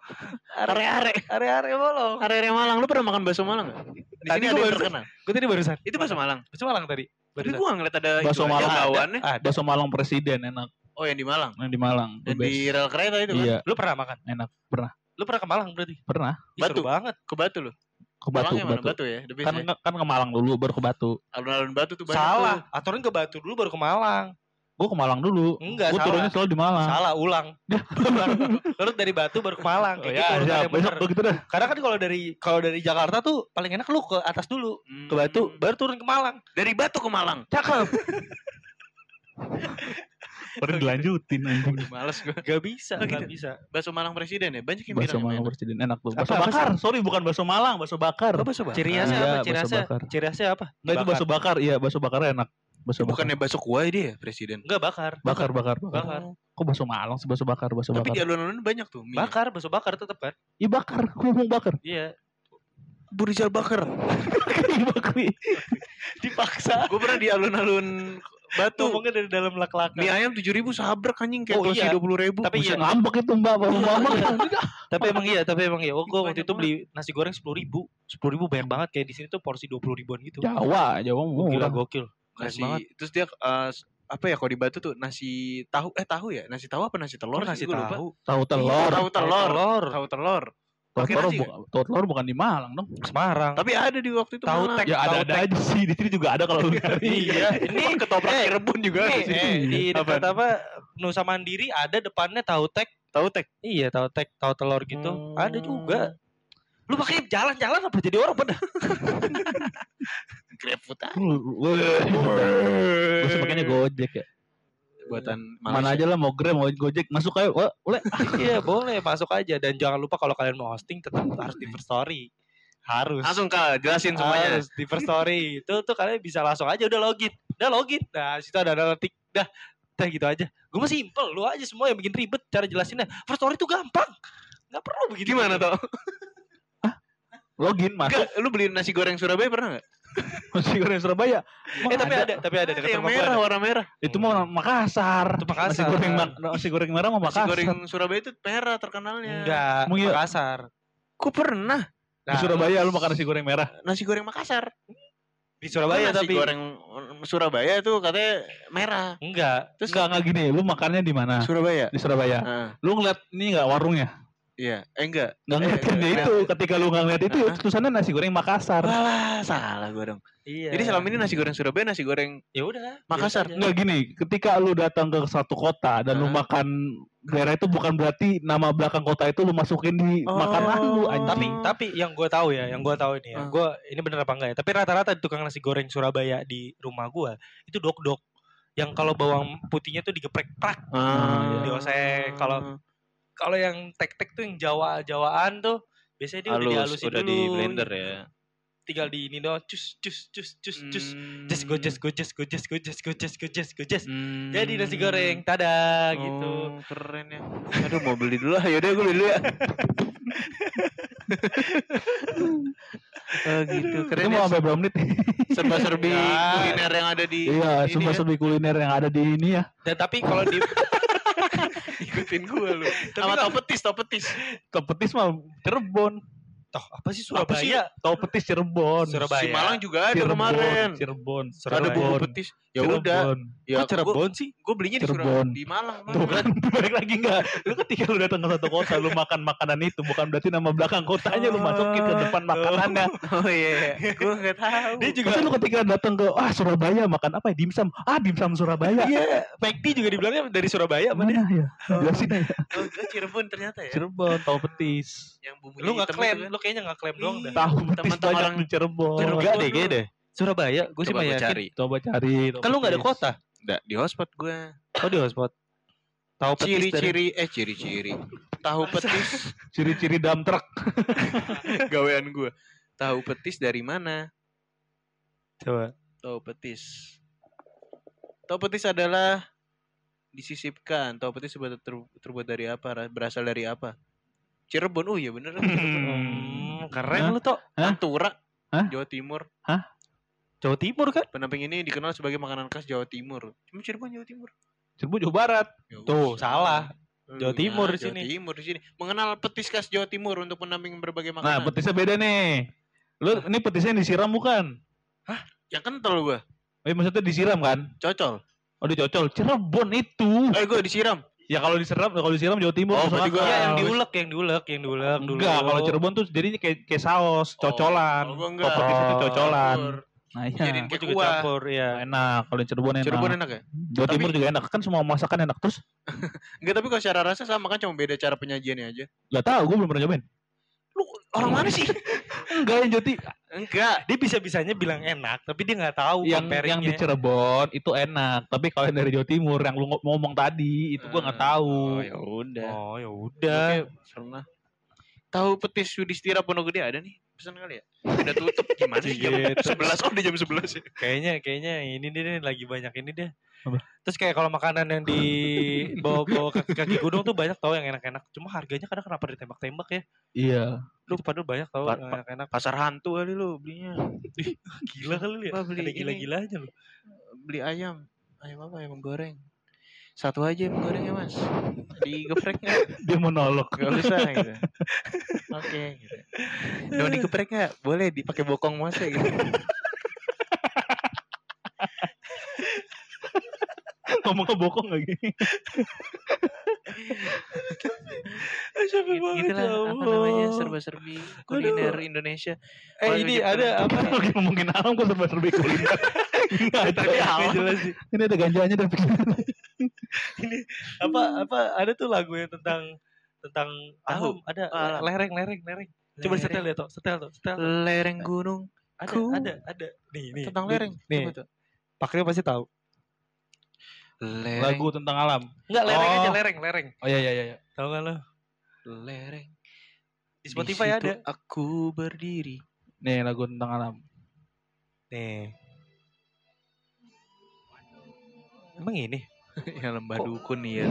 [SPEAKER 3] are are
[SPEAKER 2] Are are molo.
[SPEAKER 3] are are Malang lu pernah makan bakso Malang nggak di
[SPEAKER 2] Tadi
[SPEAKER 3] sini ada yang
[SPEAKER 2] baru-
[SPEAKER 3] terkenal
[SPEAKER 2] Gue tadi barusan.
[SPEAKER 3] itu bakso Malang
[SPEAKER 2] Baca Malang tadi.
[SPEAKER 3] tapi
[SPEAKER 2] Barusan.
[SPEAKER 3] gue ngeliat ada
[SPEAKER 1] Bakso Malang ada.
[SPEAKER 3] bawaannya.
[SPEAKER 2] Ada.
[SPEAKER 1] Bakso Malang Presiden enak
[SPEAKER 3] oh yang di Malang
[SPEAKER 1] yang di Malang
[SPEAKER 3] dan di rel kereta itu kan
[SPEAKER 1] iya
[SPEAKER 2] Lu pernah makan?
[SPEAKER 1] enak pernah
[SPEAKER 2] Lu pernah ke Malang berarti?
[SPEAKER 1] pernah
[SPEAKER 3] Batu.
[SPEAKER 2] banget.
[SPEAKER 3] ke Batu lu
[SPEAKER 1] ke Batu ke Batu
[SPEAKER 3] Batu ya
[SPEAKER 1] kan
[SPEAKER 3] ya
[SPEAKER 1] kan ke Malang dulu baru ke Batu
[SPEAKER 3] alun-alun Batu tuh banyak
[SPEAKER 2] Salah.
[SPEAKER 3] tuh.
[SPEAKER 2] Aturan ke Batu dulu baru ke Malang.
[SPEAKER 1] Gue ke Malang dulu
[SPEAKER 2] Enggak,
[SPEAKER 1] gue turunnya selalu di Malang
[SPEAKER 2] Salah, ulang. ulang. Lalu dari Batu baru ke Malang.
[SPEAKER 1] Oh,
[SPEAKER 2] Kayak
[SPEAKER 1] ya,
[SPEAKER 2] gitu,
[SPEAKER 1] besok
[SPEAKER 2] bener.
[SPEAKER 1] begitu dah
[SPEAKER 2] Karena kan kalau dari kalau dari Jakarta tuh paling enak lu ke atas dulu, ke Batu,
[SPEAKER 3] Hmm.
[SPEAKER 2] baru turun ke Malang.
[SPEAKER 3] dari Batu ke Malang
[SPEAKER 2] Cakep.
[SPEAKER 1] Baru dilanjutin anjing.
[SPEAKER 3] Males gue.
[SPEAKER 2] Gak bisa,
[SPEAKER 3] Oh,
[SPEAKER 2] gak
[SPEAKER 3] gitu.
[SPEAKER 2] bisa.
[SPEAKER 3] Bakso Malang presiden ya? Banyak yang
[SPEAKER 1] Bakso
[SPEAKER 3] bilang
[SPEAKER 1] Malang
[SPEAKER 3] emang enak.
[SPEAKER 1] presiden enak tuh.
[SPEAKER 2] Apa
[SPEAKER 1] bakar. Sorry bukan bakso Malang, bakso bakar.
[SPEAKER 3] Oh, bakso bakar.
[SPEAKER 2] Ciri khasnya
[SPEAKER 1] Iya,
[SPEAKER 2] apa? Ciri khasnya, apa?
[SPEAKER 1] Enggak itu bakso bakar. Iya, bakso bakar enak. Bakso bakar.
[SPEAKER 3] Bukannya bakso kuah dia ya presiden?
[SPEAKER 2] Enggak bakar.
[SPEAKER 1] bakar bakar bakar.
[SPEAKER 2] Bakar.
[SPEAKER 1] Kok bakso Malang sih bakso bakar, bakso
[SPEAKER 3] Tapi di
[SPEAKER 1] bakar.
[SPEAKER 3] alun-alun banyak tuh. mie.
[SPEAKER 2] Bakar, bakso bakar tetap kan?
[SPEAKER 1] Iya bakar, gue ngomong bakar.
[SPEAKER 2] Iya.
[SPEAKER 3] Burijal bakar.
[SPEAKER 1] Iya bakar.
[SPEAKER 2] Dipaksa.
[SPEAKER 3] gue pernah di alun-alun Batu.
[SPEAKER 2] Ngomongnya dari dalam lak-lakan.
[SPEAKER 3] Mie ayam tujuh ribu sabrek anjing kayak
[SPEAKER 2] Oh,
[SPEAKER 3] porsi
[SPEAKER 2] iya.
[SPEAKER 3] dua puluh ribu.
[SPEAKER 2] Tapi
[SPEAKER 1] Buset
[SPEAKER 2] iya.
[SPEAKER 1] ngambek itu mbak, bapak bapak.
[SPEAKER 2] tapi emang iya, tapi emang iya. Oh, gue waktu itu beli nasi goreng sepuluh ribu. Sepuluh ribu banyak banget. Kayak di sini tuh porsi dua puluh ribuan gitu.
[SPEAKER 1] Jawa, Jawa
[SPEAKER 2] Gila
[SPEAKER 1] murah.
[SPEAKER 2] gokil.
[SPEAKER 3] Nasi
[SPEAKER 2] banget.
[SPEAKER 3] terus dia eh, apa ya kalau di Batu tuh nasi tahu eh tahu ya nasi tahu apa nasi telur
[SPEAKER 2] Telur nasi?
[SPEAKER 3] Gua lupa.
[SPEAKER 2] tahu.
[SPEAKER 1] Tahu telur.
[SPEAKER 3] tahu telur
[SPEAKER 2] telur.
[SPEAKER 3] tahu telur
[SPEAKER 1] Tahu telur,
[SPEAKER 3] nasi
[SPEAKER 1] bu- tahu telur bukan di Malang dong.
[SPEAKER 2] Semarang.
[SPEAKER 3] tapi ada di waktu itu
[SPEAKER 2] Tahu tek.
[SPEAKER 1] Ya ada ada aja sih di sini juga ada kalau lu nyari.
[SPEAKER 2] Iya, ini
[SPEAKER 3] ketoprak
[SPEAKER 2] eh,
[SPEAKER 3] Cirebon juga sih.
[SPEAKER 2] eh, di dekat apa Nusa Mandiri ada depannya tahu tek.
[SPEAKER 3] tahu tek
[SPEAKER 2] Iya, tahu tek, tahu telur gitu.
[SPEAKER 3] Hmm.
[SPEAKER 2] Ada juga. Lu pakai jalan-jalan apa jadi orang pada?
[SPEAKER 3] GrabFood ah.
[SPEAKER 1] Gue sih pakainya Gojek ya.
[SPEAKER 3] buatan
[SPEAKER 1] Mana aja lah mau Grab mau Gojek masuk aja. Wah, boleh.
[SPEAKER 2] iya, boleh masuk aja dan jangan lupa kalau kalian mau hosting tetap harus di First Story. Harus.
[SPEAKER 3] langsung kak jelasin semuanya
[SPEAKER 2] Harus di First Story. Itu tuh kalian bisa langsung aja udah login. Udah login. Nah, situ ada analitik. Dah, dah gitu aja. Gue mah simple, lu aja semua yang bikin ribet cara jelasinnya. First Story tuh gampang. Gak perlu begitu.
[SPEAKER 3] gimana toh
[SPEAKER 1] Login masuk
[SPEAKER 3] Enggak, lu beli nasi goreng Surabaya pernah nggak?
[SPEAKER 1] nasi goreng Surabaya.
[SPEAKER 2] Eh tapi ada, tapi ada dekat
[SPEAKER 3] yang merah,
[SPEAKER 2] ada.
[SPEAKER 3] warna merah.
[SPEAKER 1] Itu mau Makassar.
[SPEAKER 2] Itu Makassar.
[SPEAKER 1] Nasi goreng mak- nasi goreng merah mau
[SPEAKER 3] Nasi
[SPEAKER 1] Makassar.
[SPEAKER 3] goreng Surabaya itu merah terkenalnya.
[SPEAKER 2] Enggak? Makassar.
[SPEAKER 3] Kok pernah?
[SPEAKER 1] Di Surabaya lu makan nasi goreng merah.
[SPEAKER 3] Nasi goreng Makassar.
[SPEAKER 2] Di Surabaya
[SPEAKER 3] nasi
[SPEAKER 2] tapi
[SPEAKER 3] goreng Surabaya itu katanya merah.
[SPEAKER 2] enggak.
[SPEAKER 3] Terus
[SPEAKER 1] Enggak enggak gini, lu makannya di mana?
[SPEAKER 3] Surabaya.
[SPEAKER 1] Di Surabaya.
[SPEAKER 3] Heeh.
[SPEAKER 1] Lu ngeliat ini enggak warungnya?
[SPEAKER 3] Iya, eh enggak.
[SPEAKER 1] Enggak
[SPEAKER 3] Eh,
[SPEAKER 1] ngeliatin dia
[SPEAKER 3] enggak.
[SPEAKER 1] itu. Ketika lu enggak ngeliat itu,
[SPEAKER 3] Hah?
[SPEAKER 1] tulisannya nasi goreng Makassar.
[SPEAKER 3] Walah, salah gua dong.
[SPEAKER 2] Iya.
[SPEAKER 3] Jadi selama ini nasi goreng Surabaya, nasi goreng
[SPEAKER 2] ya udah.
[SPEAKER 3] Makassar.
[SPEAKER 1] Enggak gini, ketika lu datang ke satu kota dan lu
[SPEAKER 3] Hah?
[SPEAKER 1] makan daerah itu bukan berarti nama belakang kota itu lu masukin di
[SPEAKER 3] Oh.
[SPEAKER 1] makanan lu
[SPEAKER 2] Tapi
[SPEAKER 1] anjing.
[SPEAKER 2] tapi yang gue tahu ya, yang gue tahu ini ya,
[SPEAKER 3] Ah.
[SPEAKER 2] gue ini bener apa enggak ya? Tapi rata-rata di tukang nasi goreng Surabaya di rumah gue itu dok dok. Yang kalau bawang putihnya tuh digeprek prak.
[SPEAKER 3] Ah,
[SPEAKER 2] Dioseng. Kalau- Kalau yang tek tek tuh yang Jawa Jawaan tuh biasanya dia udah dihalusin dulu.
[SPEAKER 3] ya.
[SPEAKER 2] Tinggal di ini doang, cus cus cus cus cus.
[SPEAKER 3] Hmm.
[SPEAKER 2] Just gojes gojes gojes gojes gojes gojes gojes.
[SPEAKER 3] Hmm.
[SPEAKER 2] Jadi nasi goreng, tada gitu.
[SPEAKER 3] Oh, keren ya. Aduh mau beli dulu lah. Yaudah gue beli dulu ya. oh gitu.
[SPEAKER 1] Itu
[SPEAKER 3] Keren
[SPEAKER 1] mau
[SPEAKER 3] ya.
[SPEAKER 1] sampai berapa menit?
[SPEAKER 3] Serba-serbi
[SPEAKER 2] Ya.
[SPEAKER 3] kuliner yang ada di
[SPEAKER 1] Iya,
[SPEAKER 3] ini
[SPEAKER 1] semua
[SPEAKER 3] ya.
[SPEAKER 1] serbi kuliner yang ada di ini ya.
[SPEAKER 2] Dan tapi kalau di
[SPEAKER 3] Ikutin gue lu. Sama
[SPEAKER 2] kalau-
[SPEAKER 3] tau petis, tau petis.
[SPEAKER 1] Top petis mah Cirebon.
[SPEAKER 2] Toh apa sih
[SPEAKER 3] Apa sih?
[SPEAKER 2] Surabaya?
[SPEAKER 1] Top petis Cirebon.
[SPEAKER 2] Surabaya.
[SPEAKER 3] Si Malang juga ada
[SPEAKER 1] Cirebon.
[SPEAKER 3] kemarin.
[SPEAKER 1] Cirebon.
[SPEAKER 3] Ada
[SPEAKER 2] Surabaya.
[SPEAKER 3] bumbu petis. Ya udah.
[SPEAKER 1] Cirebon.
[SPEAKER 3] Ya
[SPEAKER 2] Kok Cirebon sih?
[SPEAKER 3] Gue belinya di
[SPEAKER 1] Cirebon.
[SPEAKER 3] Surabaya, di Malang.
[SPEAKER 1] Tuh kan balik lagi enggak Lu ketika lu datang ke satu kota Lu makan makanan itu Bukan berarti nama belakang kotanya Lu masukin ke depan makanannya
[SPEAKER 3] Oh iya, gue nggak tahu.
[SPEAKER 2] Dia juga
[SPEAKER 1] Masa lu ketika datang ke Ah Surabaya makan apa ya Dimsum Ah dimsum Surabaya
[SPEAKER 2] Iya, McD juga dibilangnya dari Surabaya apa?
[SPEAKER 1] Mana ya Jelasin aja
[SPEAKER 3] Oh, oh, Cirebon ternyata ya.
[SPEAKER 1] Cirebon Tahu petis
[SPEAKER 3] Yang bumbunya
[SPEAKER 2] Lu nggak klaim,
[SPEAKER 3] kan.
[SPEAKER 2] lu kayaknya nggak klaim doang dah.
[SPEAKER 1] Tahu petis
[SPEAKER 3] Teman-teman
[SPEAKER 1] banyak
[SPEAKER 3] orang
[SPEAKER 1] di Cirebon
[SPEAKER 3] Cirebon.
[SPEAKER 2] Enggak deh, kayaknya deh. Surabaya, gue sih yakin.
[SPEAKER 3] cari.
[SPEAKER 1] Coba cari
[SPEAKER 2] Kan lu nggak ada kota.
[SPEAKER 3] Nggak, di hotspot gue.
[SPEAKER 2] Oh di hotspot. Tahu petis
[SPEAKER 3] Ciri-ciri, eh ciri-ciri. Tahu petis,
[SPEAKER 1] Ciri-ciri dump truck
[SPEAKER 3] gawean gue. Tahu petis dari mana?
[SPEAKER 2] coba.
[SPEAKER 3] Tahu petis. Tahu petis adalah disisipkan. Tahu petis terbuat, ter- terbuat dari apa? Ra- Berasal dari apa? Cirebon. Oh iya bener.
[SPEAKER 2] Hmm, keren
[SPEAKER 1] Hah?
[SPEAKER 2] lu.
[SPEAKER 1] Hah?
[SPEAKER 3] Pantura,
[SPEAKER 1] Hah?
[SPEAKER 3] Jawa Timur.
[SPEAKER 2] Jawa Timur kan?
[SPEAKER 3] Pendamping ini dikenal sebagai makanan khas Jawa Timur. Cuma Cirebon Jawa Timur.
[SPEAKER 1] Cirebon Jawa Barat
[SPEAKER 2] Tuh, salah.
[SPEAKER 3] Lu
[SPEAKER 2] Jawa Timur
[SPEAKER 3] nah,
[SPEAKER 2] di sini.
[SPEAKER 3] Jawa Timur di sini. Mengenal petis khas Jawa Timur untuk pendamping berbagai
[SPEAKER 1] Nah
[SPEAKER 3] makanan.
[SPEAKER 1] petisnya beda nih Lu ini petisnya disiram bukan
[SPEAKER 3] Yang kental gua,
[SPEAKER 1] Eh maksudnya disiram kan
[SPEAKER 3] cocol.
[SPEAKER 1] Oh dicocol Cirebon itu
[SPEAKER 3] Eh gua disiram.
[SPEAKER 1] Ya kalau disiram kalau disiram Jawa Timur
[SPEAKER 3] Oh,
[SPEAKER 1] masuk
[SPEAKER 3] berarti gua-
[SPEAKER 1] akal.
[SPEAKER 2] Iya, yang diulek, yang diulek, yang diulek dulu.
[SPEAKER 1] Enggak, kalau Cirebon tuh jadinya kayak kayak saus, cocolan.
[SPEAKER 3] Oh, gua
[SPEAKER 1] Kalau
[SPEAKER 3] enggak.
[SPEAKER 1] itu cocolan. Nah, iya.
[SPEAKER 3] Jadiin kayak
[SPEAKER 2] juga campur, ya.
[SPEAKER 1] enak. Kalau yang Cirebon enak.
[SPEAKER 3] Cirebon enak ya?
[SPEAKER 1] Jawa
[SPEAKER 3] Tapi-
[SPEAKER 1] Timur juga enak. Kan semua masakan enak terus.
[SPEAKER 3] Enggak, tapi kalau secara rasa sama kan cuma beda cara penyajiannya aja.
[SPEAKER 1] Gak tahu, gue belum pernah nyobain.
[SPEAKER 3] Orang mana sih?
[SPEAKER 1] Enggak yang Joti
[SPEAKER 3] Enggak.
[SPEAKER 2] Dia bisa-bisanya bilang enak, tapi dia nggak tahu
[SPEAKER 1] yang yang di. Cirebon itu enak, tapi kalau yang dari Jawa Timur yang lu ngo- ngomong tadi itu gua nggak tahu.
[SPEAKER 3] Oh ya udah.
[SPEAKER 2] Oh ya udah.
[SPEAKER 3] Oke, pernah. Tahu petis Yudhistira Pondok Gede ada nih? Pesan kali ya? Udah tutup gimana sih jam
[SPEAKER 2] Gitu.
[SPEAKER 3] 11 oh udah jam 11 ya.
[SPEAKER 2] Kayaknya kayaknya ini deh nih, lagi banyak ini deh.
[SPEAKER 1] Apa?
[SPEAKER 2] Terus kayak kalau makanan yang di bawa-bawa kaki, kaki gunung tuh banyak tau yang enak-enak. Cuma harganya kadang kenapa ditembak-tembak ya?
[SPEAKER 1] Iya.
[SPEAKER 2] Lu padahal banyak tau
[SPEAKER 3] Pa-
[SPEAKER 2] yang
[SPEAKER 3] pa-
[SPEAKER 2] enak-enak.
[SPEAKER 3] Pasar hantu kali lu belinya.
[SPEAKER 2] Gila kali lu ya.
[SPEAKER 3] Beli
[SPEAKER 2] gila-gilanya lu.
[SPEAKER 3] Beli ayam. Ayam apa? Ayam goreng. Satu aja ayam goreng ya mas. Digeprek nggak?
[SPEAKER 1] Dia monolog.
[SPEAKER 3] Gak usah gitu. Oke. gitu. Mau digeprek nggak? Boleh dipakai bokong mas ya gitu.
[SPEAKER 1] ngomong ke bokong lagi.
[SPEAKER 2] Capek
[SPEAKER 3] Gitu,
[SPEAKER 2] banget
[SPEAKER 3] gitulah
[SPEAKER 2] ya
[SPEAKER 3] apa namanya serba-serbi kuliner Indonesia.
[SPEAKER 2] Eh
[SPEAKER 3] Kalau
[SPEAKER 2] ini ada apa?
[SPEAKER 1] Lagi ngomongin alam kok serba-serbi kuliner. Nggak.
[SPEAKER 2] Nggak jelas sih.
[SPEAKER 1] Ini ada ganjanya dan
[SPEAKER 2] apa apa ada tuh lagu yang tentang tentang
[SPEAKER 3] Tahu.
[SPEAKER 2] alam ada
[SPEAKER 3] Alam.
[SPEAKER 2] lereng lereng lereng coba
[SPEAKER 3] Lereng.
[SPEAKER 2] setel ya toh setel tuh setel
[SPEAKER 3] Lereng gunung
[SPEAKER 2] ada ada ada nih nih
[SPEAKER 3] tentang
[SPEAKER 2] Nih,
[SPEAKER 3] lereng.
[SPEAKER 2] nih
[SPEAKER 3] Coba tuh.
[SPEAKER 2] Pak Rio pasti tahu
[SPEAKER 3] Lereng.
[SPEAKER 1] lagu tentang alam.
[SPEAKER 2] enggak lereng
[SPEAKER 1] Oh.
[SPEAKER 2] aja lereng lereng
[SPEAKER 1] Oh iya iya iya.
[SPEAKER 2] tahu kan lo
[SPEAKER 3] lereng.
[SPEAKER 2] di Spotify
[SPEAKER 3] situ
[SPEAKER 2] ada
[SPEAKER 3] Aku berdiri.
[SPEAKER 1] Nih lagu tentang alam.
[SPEAKER 2] nih emang ini
[SPEAKER 3] ya lembah dukun nih ya.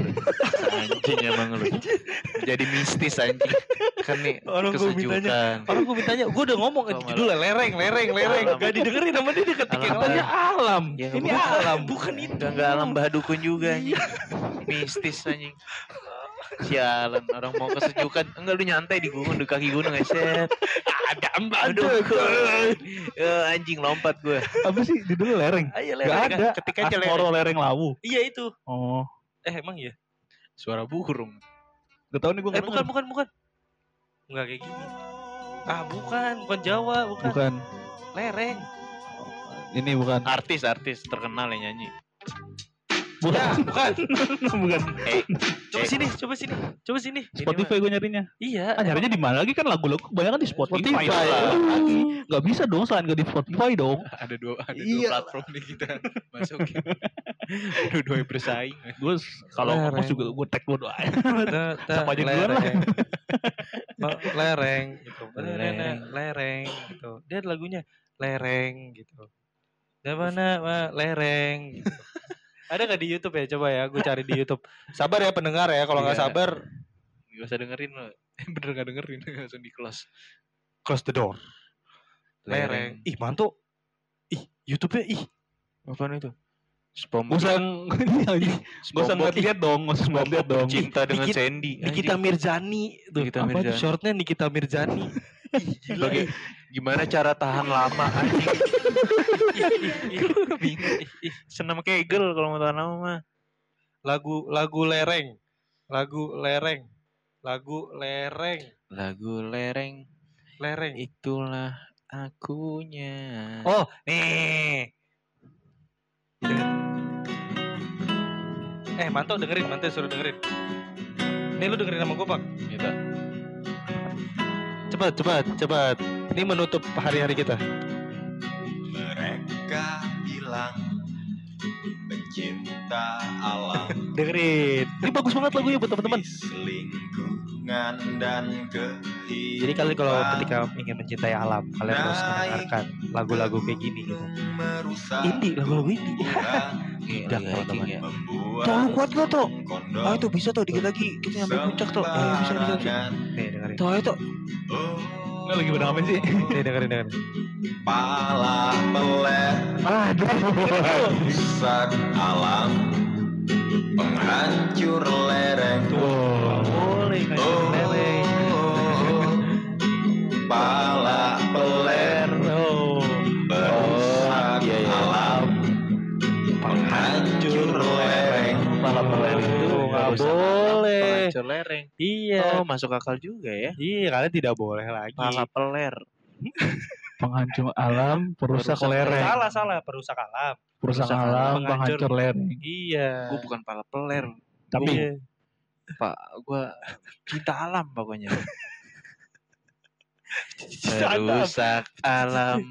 [SPEAKER 3] Anjing emang lu. Jadi mistis anjing. Kan nih
[SPEAKER 2] Orang gua mintanya- orang gue mintanya gue udah ngomong
[SPEAKER 3] malah-
[SPEAKER 2] judulnya lereng lereng lereng
[SPEAKER 3] Alam.
[SPEAKER 2] gak didengerin sama dia dia ketik yang
[SPEAKER 3] Alam.
[SPEAKER 2] lain
[SPEAKER 1] Katanya alam.
[SPEAKER 3] Ya,
[SPEAKER 1] Ini
[SPEAKER 3] bukan.
[SPEAKER 1] alam.
[SPEAKER 2] bukan itu
[SPEAKER 3] Enggak enggak lembah dukun juga anjing. Mistis anjing. Sialan orang mau kesejukan enggak lu nyantai di gunung di kaki gunung ya set.
[SPEAKER 2] ada
[SPEAKER 3] Aduh. Ya, anjing lompat gue.
[SPEAKER 1] Apa sih judulnya lereng?
[SPEAKER 2] ayo
[SPEAKER 1] Gak
[SPEAKER 2] lereng
[SPEAKER 1] ada.
[SPEAKER 2] ketik aja
[SPEAKER 1] Asmoro
[SPEAKER 2] lereng
[SPEAKER 1] lereng lawu.
[SPEAKER 2] iya itu
[SPEAKER 1] Oh.
[SPEAKER 2] eh emang iya
[SPEAKER 3] Suara burung.
[SPEAKER 1] Gak tau nih gue
[SPEAKER 2] Eh bukan bukan bukan. Enggak kayak gini. Ah bukan, bukan Jawa, bukan.
[SPEAKER 1] Bukan.
[SPEAKER 2] Lereng.
[SPEAKER 1] Ini bukan.
[SPEAKER 3] Artis artis terkenal yang nyanyi.
[SPEAKER 1] Bukan.
[SPEAKER 2] Ya, bukan.
[SPEAKER 1] bukan.
[SPEAKER 3] Eh,
[SPEAKER 2] Coba
[SPEAKER 3] Eh.
[SPEAKER 2] sini, coba sini. Coba sini.
[SPEAKER 1] Spotify gue nyarinya.
[SPEAKER 2] Iya.
[SPEAKER 1] Ah nyarinya di mana lagi kan lagu-lagu kebanyakan di Spotify.
[SPEAKER 2] Spotify.
[SPEAKER 1] Lagi. Gak bisa dong selain gak di Spotify dong.
[SPEAKER 3] ada dua ada
[SPEAKER 1] Iya.
[SPEAKER 3] dua platform nih kita masukin. Dua-dua yang bersaing.
[SPEAKER 1] Gue kalau ngomong juga gue tag gue
[SPEAKER 2] ta-
[SPEAKER 1] Sama aja duluan lah.
[SPEAKER 2] lereng. Oh, lereng gitu.
[SPEAKER 3] Lereng.
[SPEAKER 2] Lereng, gitu. Dia ada lagunya lereng gitu. Di mana Ma? lereng gitu. Ada nggak di YouTube ya? Coba ya, gue cari di YouTube. Sabar ya pendengar ya, kalau nggak
[SPEAKER 3] Iya.
[SPEAKER 2] sabar
[SPEAKER 3] Gak usah dengerin lo. Bener gak dengerin langsung di close.
[SPEAKER 2] close the door. Lereng. Ih, mantu. Ih, YouTube-nya ih.
[SPEAKER 3] Apaan itu? Spom.
[SPEAKER 1] Gak usah Gak usah ngeliat-liat dong Gak usah ngeliat-liat dong
[SPEAKER 3] Cinta dengan
[SPEAKER 2] Nikita-
[SPEAKER 3] Sandy.
[SPEAKER 2] Nikita Mirzani tuh.
[SPEAKER 3] Nikita
[SPEAKER 2] Apa tuh?
[SPEAKER 3] Mirzani.
[SPEAKER 2] Shortnya Nikita Mirzani. Ih, gila.
[SPEAKER 3] Bagi, gimana cara tahan lama anjing? Bingung. Senam kegel kalau mau tahan lama mah.
[SPEAKER 2] lagu lagu lereng. Lagu lereng. Lagu lereng.
[SPEAKER 3] Lagu lereng
[SPEAKER 2] Lereng.
[SPEAKER 3] itulah akunya.
[SPEAKER 2] Oh, nih. Eh, mantau dengerin, mantau suruh dengerin. Nih lu dengerin sama gue, Pak.
[SPEAKER 3] Gitu.
[SPEAKER 2] Cepat, cepat, cepat. Ini menutup hari-hari kita.
[SPEAKER 4] Mereka bilang pencinta alam
[SPEAKER 2] Dengerin. Ini bagus banget lagunya buat teman-teman.
[SPEAKER 4] Lingkungan dan kehidupan
[SPEAKER 2] Jadi kalian kalau ketika ingin mencintai alam, kalian harus mendengarkan lagu-lagu kayak gini gitu. Indie, lagu-lagu indie.
[SPEAKER 3] Gila,
[SPEAKER 2] Dak,
[SPEAKER 3] hiking
[SPEAKER 2] teman-teman.
[SPEAKER 3] ya.
[SPEAKER 2] Tuh, lu kuat gak,
[SPEAKER 4] kondom
[SPEAKER 2] Oh, itu bisa tuh dikit lagi kita nyampe puncak tuh. Eh, bisa bisa bisa. Nih dengerin.
[SPEAKER 3] Tuh itu.
[SPEAKER 1] Nggak lagi ngapain sih?
[SPEAKER 2] Nih dengerin dengerin.
[SPEAKER 4] pala pelet
[SPEAKER 2] Aduh.
[SPEAKER 4] rusak alam penghancur lereng
[SPEAKER 2] Tuh. Kan lereng.
[SPEAKER 4] Oh, pala peler
[SPEAKER 2] Oh.
[SPEAKER 4] berusak
[SPEAKER 2] iya, iya.
[SPEAKER 4] alam penghancur lereng
[SPEAKER 2] Malam peler itu nggak boleh.
[SPEAKER 3] Penghancur lereng.
[SPEAKER 2] Iya.
[SPEAKER 3] Oh, masuk akal juga ya.
[SPEAKER 2] Iya, kalian tidak boleh lagi.
[SPEAKER 3] Pala peler.
[SPEAKER 1] Penghancur alam, perusak
[SPEAKER 3] Perusak
[SPEAKER 1] lereng.
[SPEAKER 2] Salah, salah, perusak alam.
[SPEAKER 1] Perusak
[SPEAKER 3] Perusak
[SPEAKER 1] alam,
[SPEAKER 2] penghancur.
[SPEAKER 1] penghancur lereng.
[SPEAKER 2] Iya.
[SPEAKER 3] Gue bukan pala peler.
[SPEAKER 1] Tapi
[SPEAKER 2] Iya.
[SPEAKER 3] Pak, gue cinta alam pokoknya. Perusak alam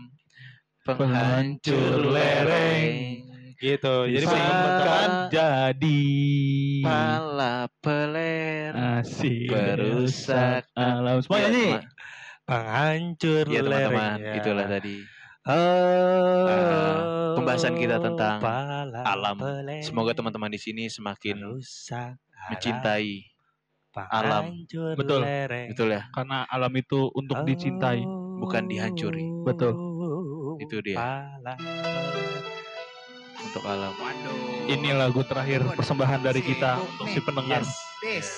[SPEAKER 3] Penghancur lereng
[SPEAKER 2] Gitu. Jadi teman-teman
[SPEAKER 1] jadi
[SPEAKER 3] Pala peler
[SPEAKER 1] asik
[SPEAKER 3] Perusak
[SPEAKER 1] alam semuanya nih
[SPEAKER 2] penghancur
[SPEAKER 3] Ya teman-teman
[SPEAKER 2] lereng, ya.
[SPEAKER 3] Itulah tadi
[SPEAKER 2] Oh,
[SPEAKER 3] Ah, pembahasan kita tentang alam.
[SPEAKER 2] peler,
[SPEAKER 3] Semoga teman-teman di sini semakin
[SPEAKER 2] rusak
[SPEAKER 3] mencintai
[SPEAKER 2] alam,
[SPEAKER 1] Betul.
[SPEAKER 2] lereng.
[SPEAKER 3] Betul ya
[SPEAKER 1] karena alam itu untuk dicintai
[SPEAKER 3] bukan dihancuri.
[SPEAKER 1] Betul.
[SPEAKER 3] Itu dia. Untuk alam
[SPEAKER 1] ini lagu terakhir persembahan dari kita untuk si pendengar
[SPEAKER 2] Yes.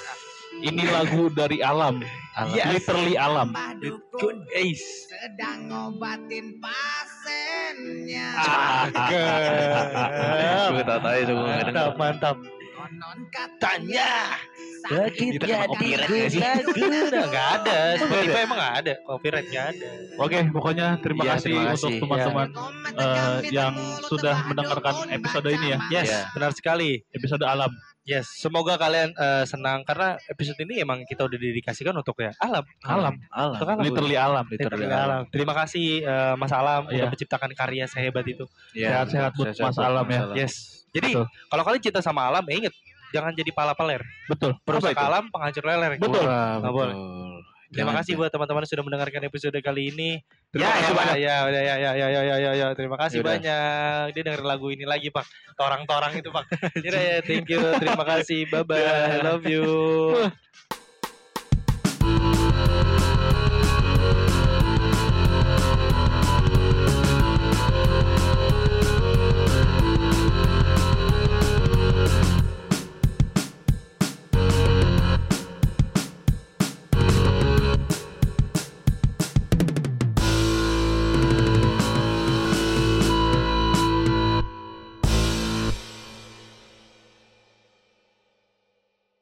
[SPEAKER 1] ini lagu dari alam
[SPEAKER 3] Alam
[SPEAKER 2] Yes.
[SPEAKER 1] literally alam
[SPEAKER 5] sedang ngobatin pasiennya.
[SPEAKER 3] Denger
[SPEAKER 2] Mantap, mantap.
[SPEAKER 5] Konon
[SPEAKER 2] Tanya.
[SPEAKER 5] sakit
[SPEAKER 2] Kita
[SPEAKER 3] kena copyright nggak
[SPEAKER 2] ada. Spotify emang enggak ada. Copyright enggak ada.
[SPEAKER 1] oke pokoknya terima
[SPEAKER 3] Iya,
[SPEAKER 1] kasih
[SPEAKER 3] terima
[SPEAKER 1] untuk teman-teman eh, yang sudah mendengarkan episode ini ya
[SPEAKER 2] Yes,
[SPEAKER 3] Ya.
[SPEAKER 2] benar sekali.
[SPEAKER 1] episode alam
[SPEAKER 2] Yes, semoga kalian eh, senang karena episode ini emang kita udah dedikasikan untuk ya alam.
[SPEAKER 1] alam
[SPEAKER 3] Alam
[SPEAKER 2] alam.
[SPEAKER 1] literally alam
[SPEAKER 2] Literally alam. Terima kasih eh, Mas Alam
[SPEAKER 1] Iya.
[SPEAKER 2] udah menciptakan karya sehebat itu.
[SPEAKER 3] Ya,
[SPEAKER 1] Sehat-sehat buat
[SPEAKER 3] sehat-sehat
[SPEAKER 1] Mas Alam ya.
[SPEAKER 2] Yes. Jadi kalau kalian cinta sama alam, ya inget jangan jadi pala peler.
[SPEAKER 1] betul
[SPEAKER 2] Perusak alam, penghancur leler.
[SPEAKER 1] Betul.
[SPEAKER 3] Wah,
[SPEAKER 2] boleh. Terima kasih buat teman-teman sudah mendengarkan episode kali ini.
[SPEAKER 1] Terima
[SPEAKER 2] ya,
[SPEAKER 1] kasih
[SPEAKER 2] ya,
[SPEAKER 1] banyak.
[SPEAKER 2] Ya, ya, ya, ya, ya, ya, ya, ya. Terima kasih
[SPEAKER 3] Yaudah.
[SPEAKER 2] banyak. Dia dengerin lagu ini lagi, Pak. Torang-torang itu, Pak. Yaudah ya, thank you. Terima kasih. Bye bye. I love you.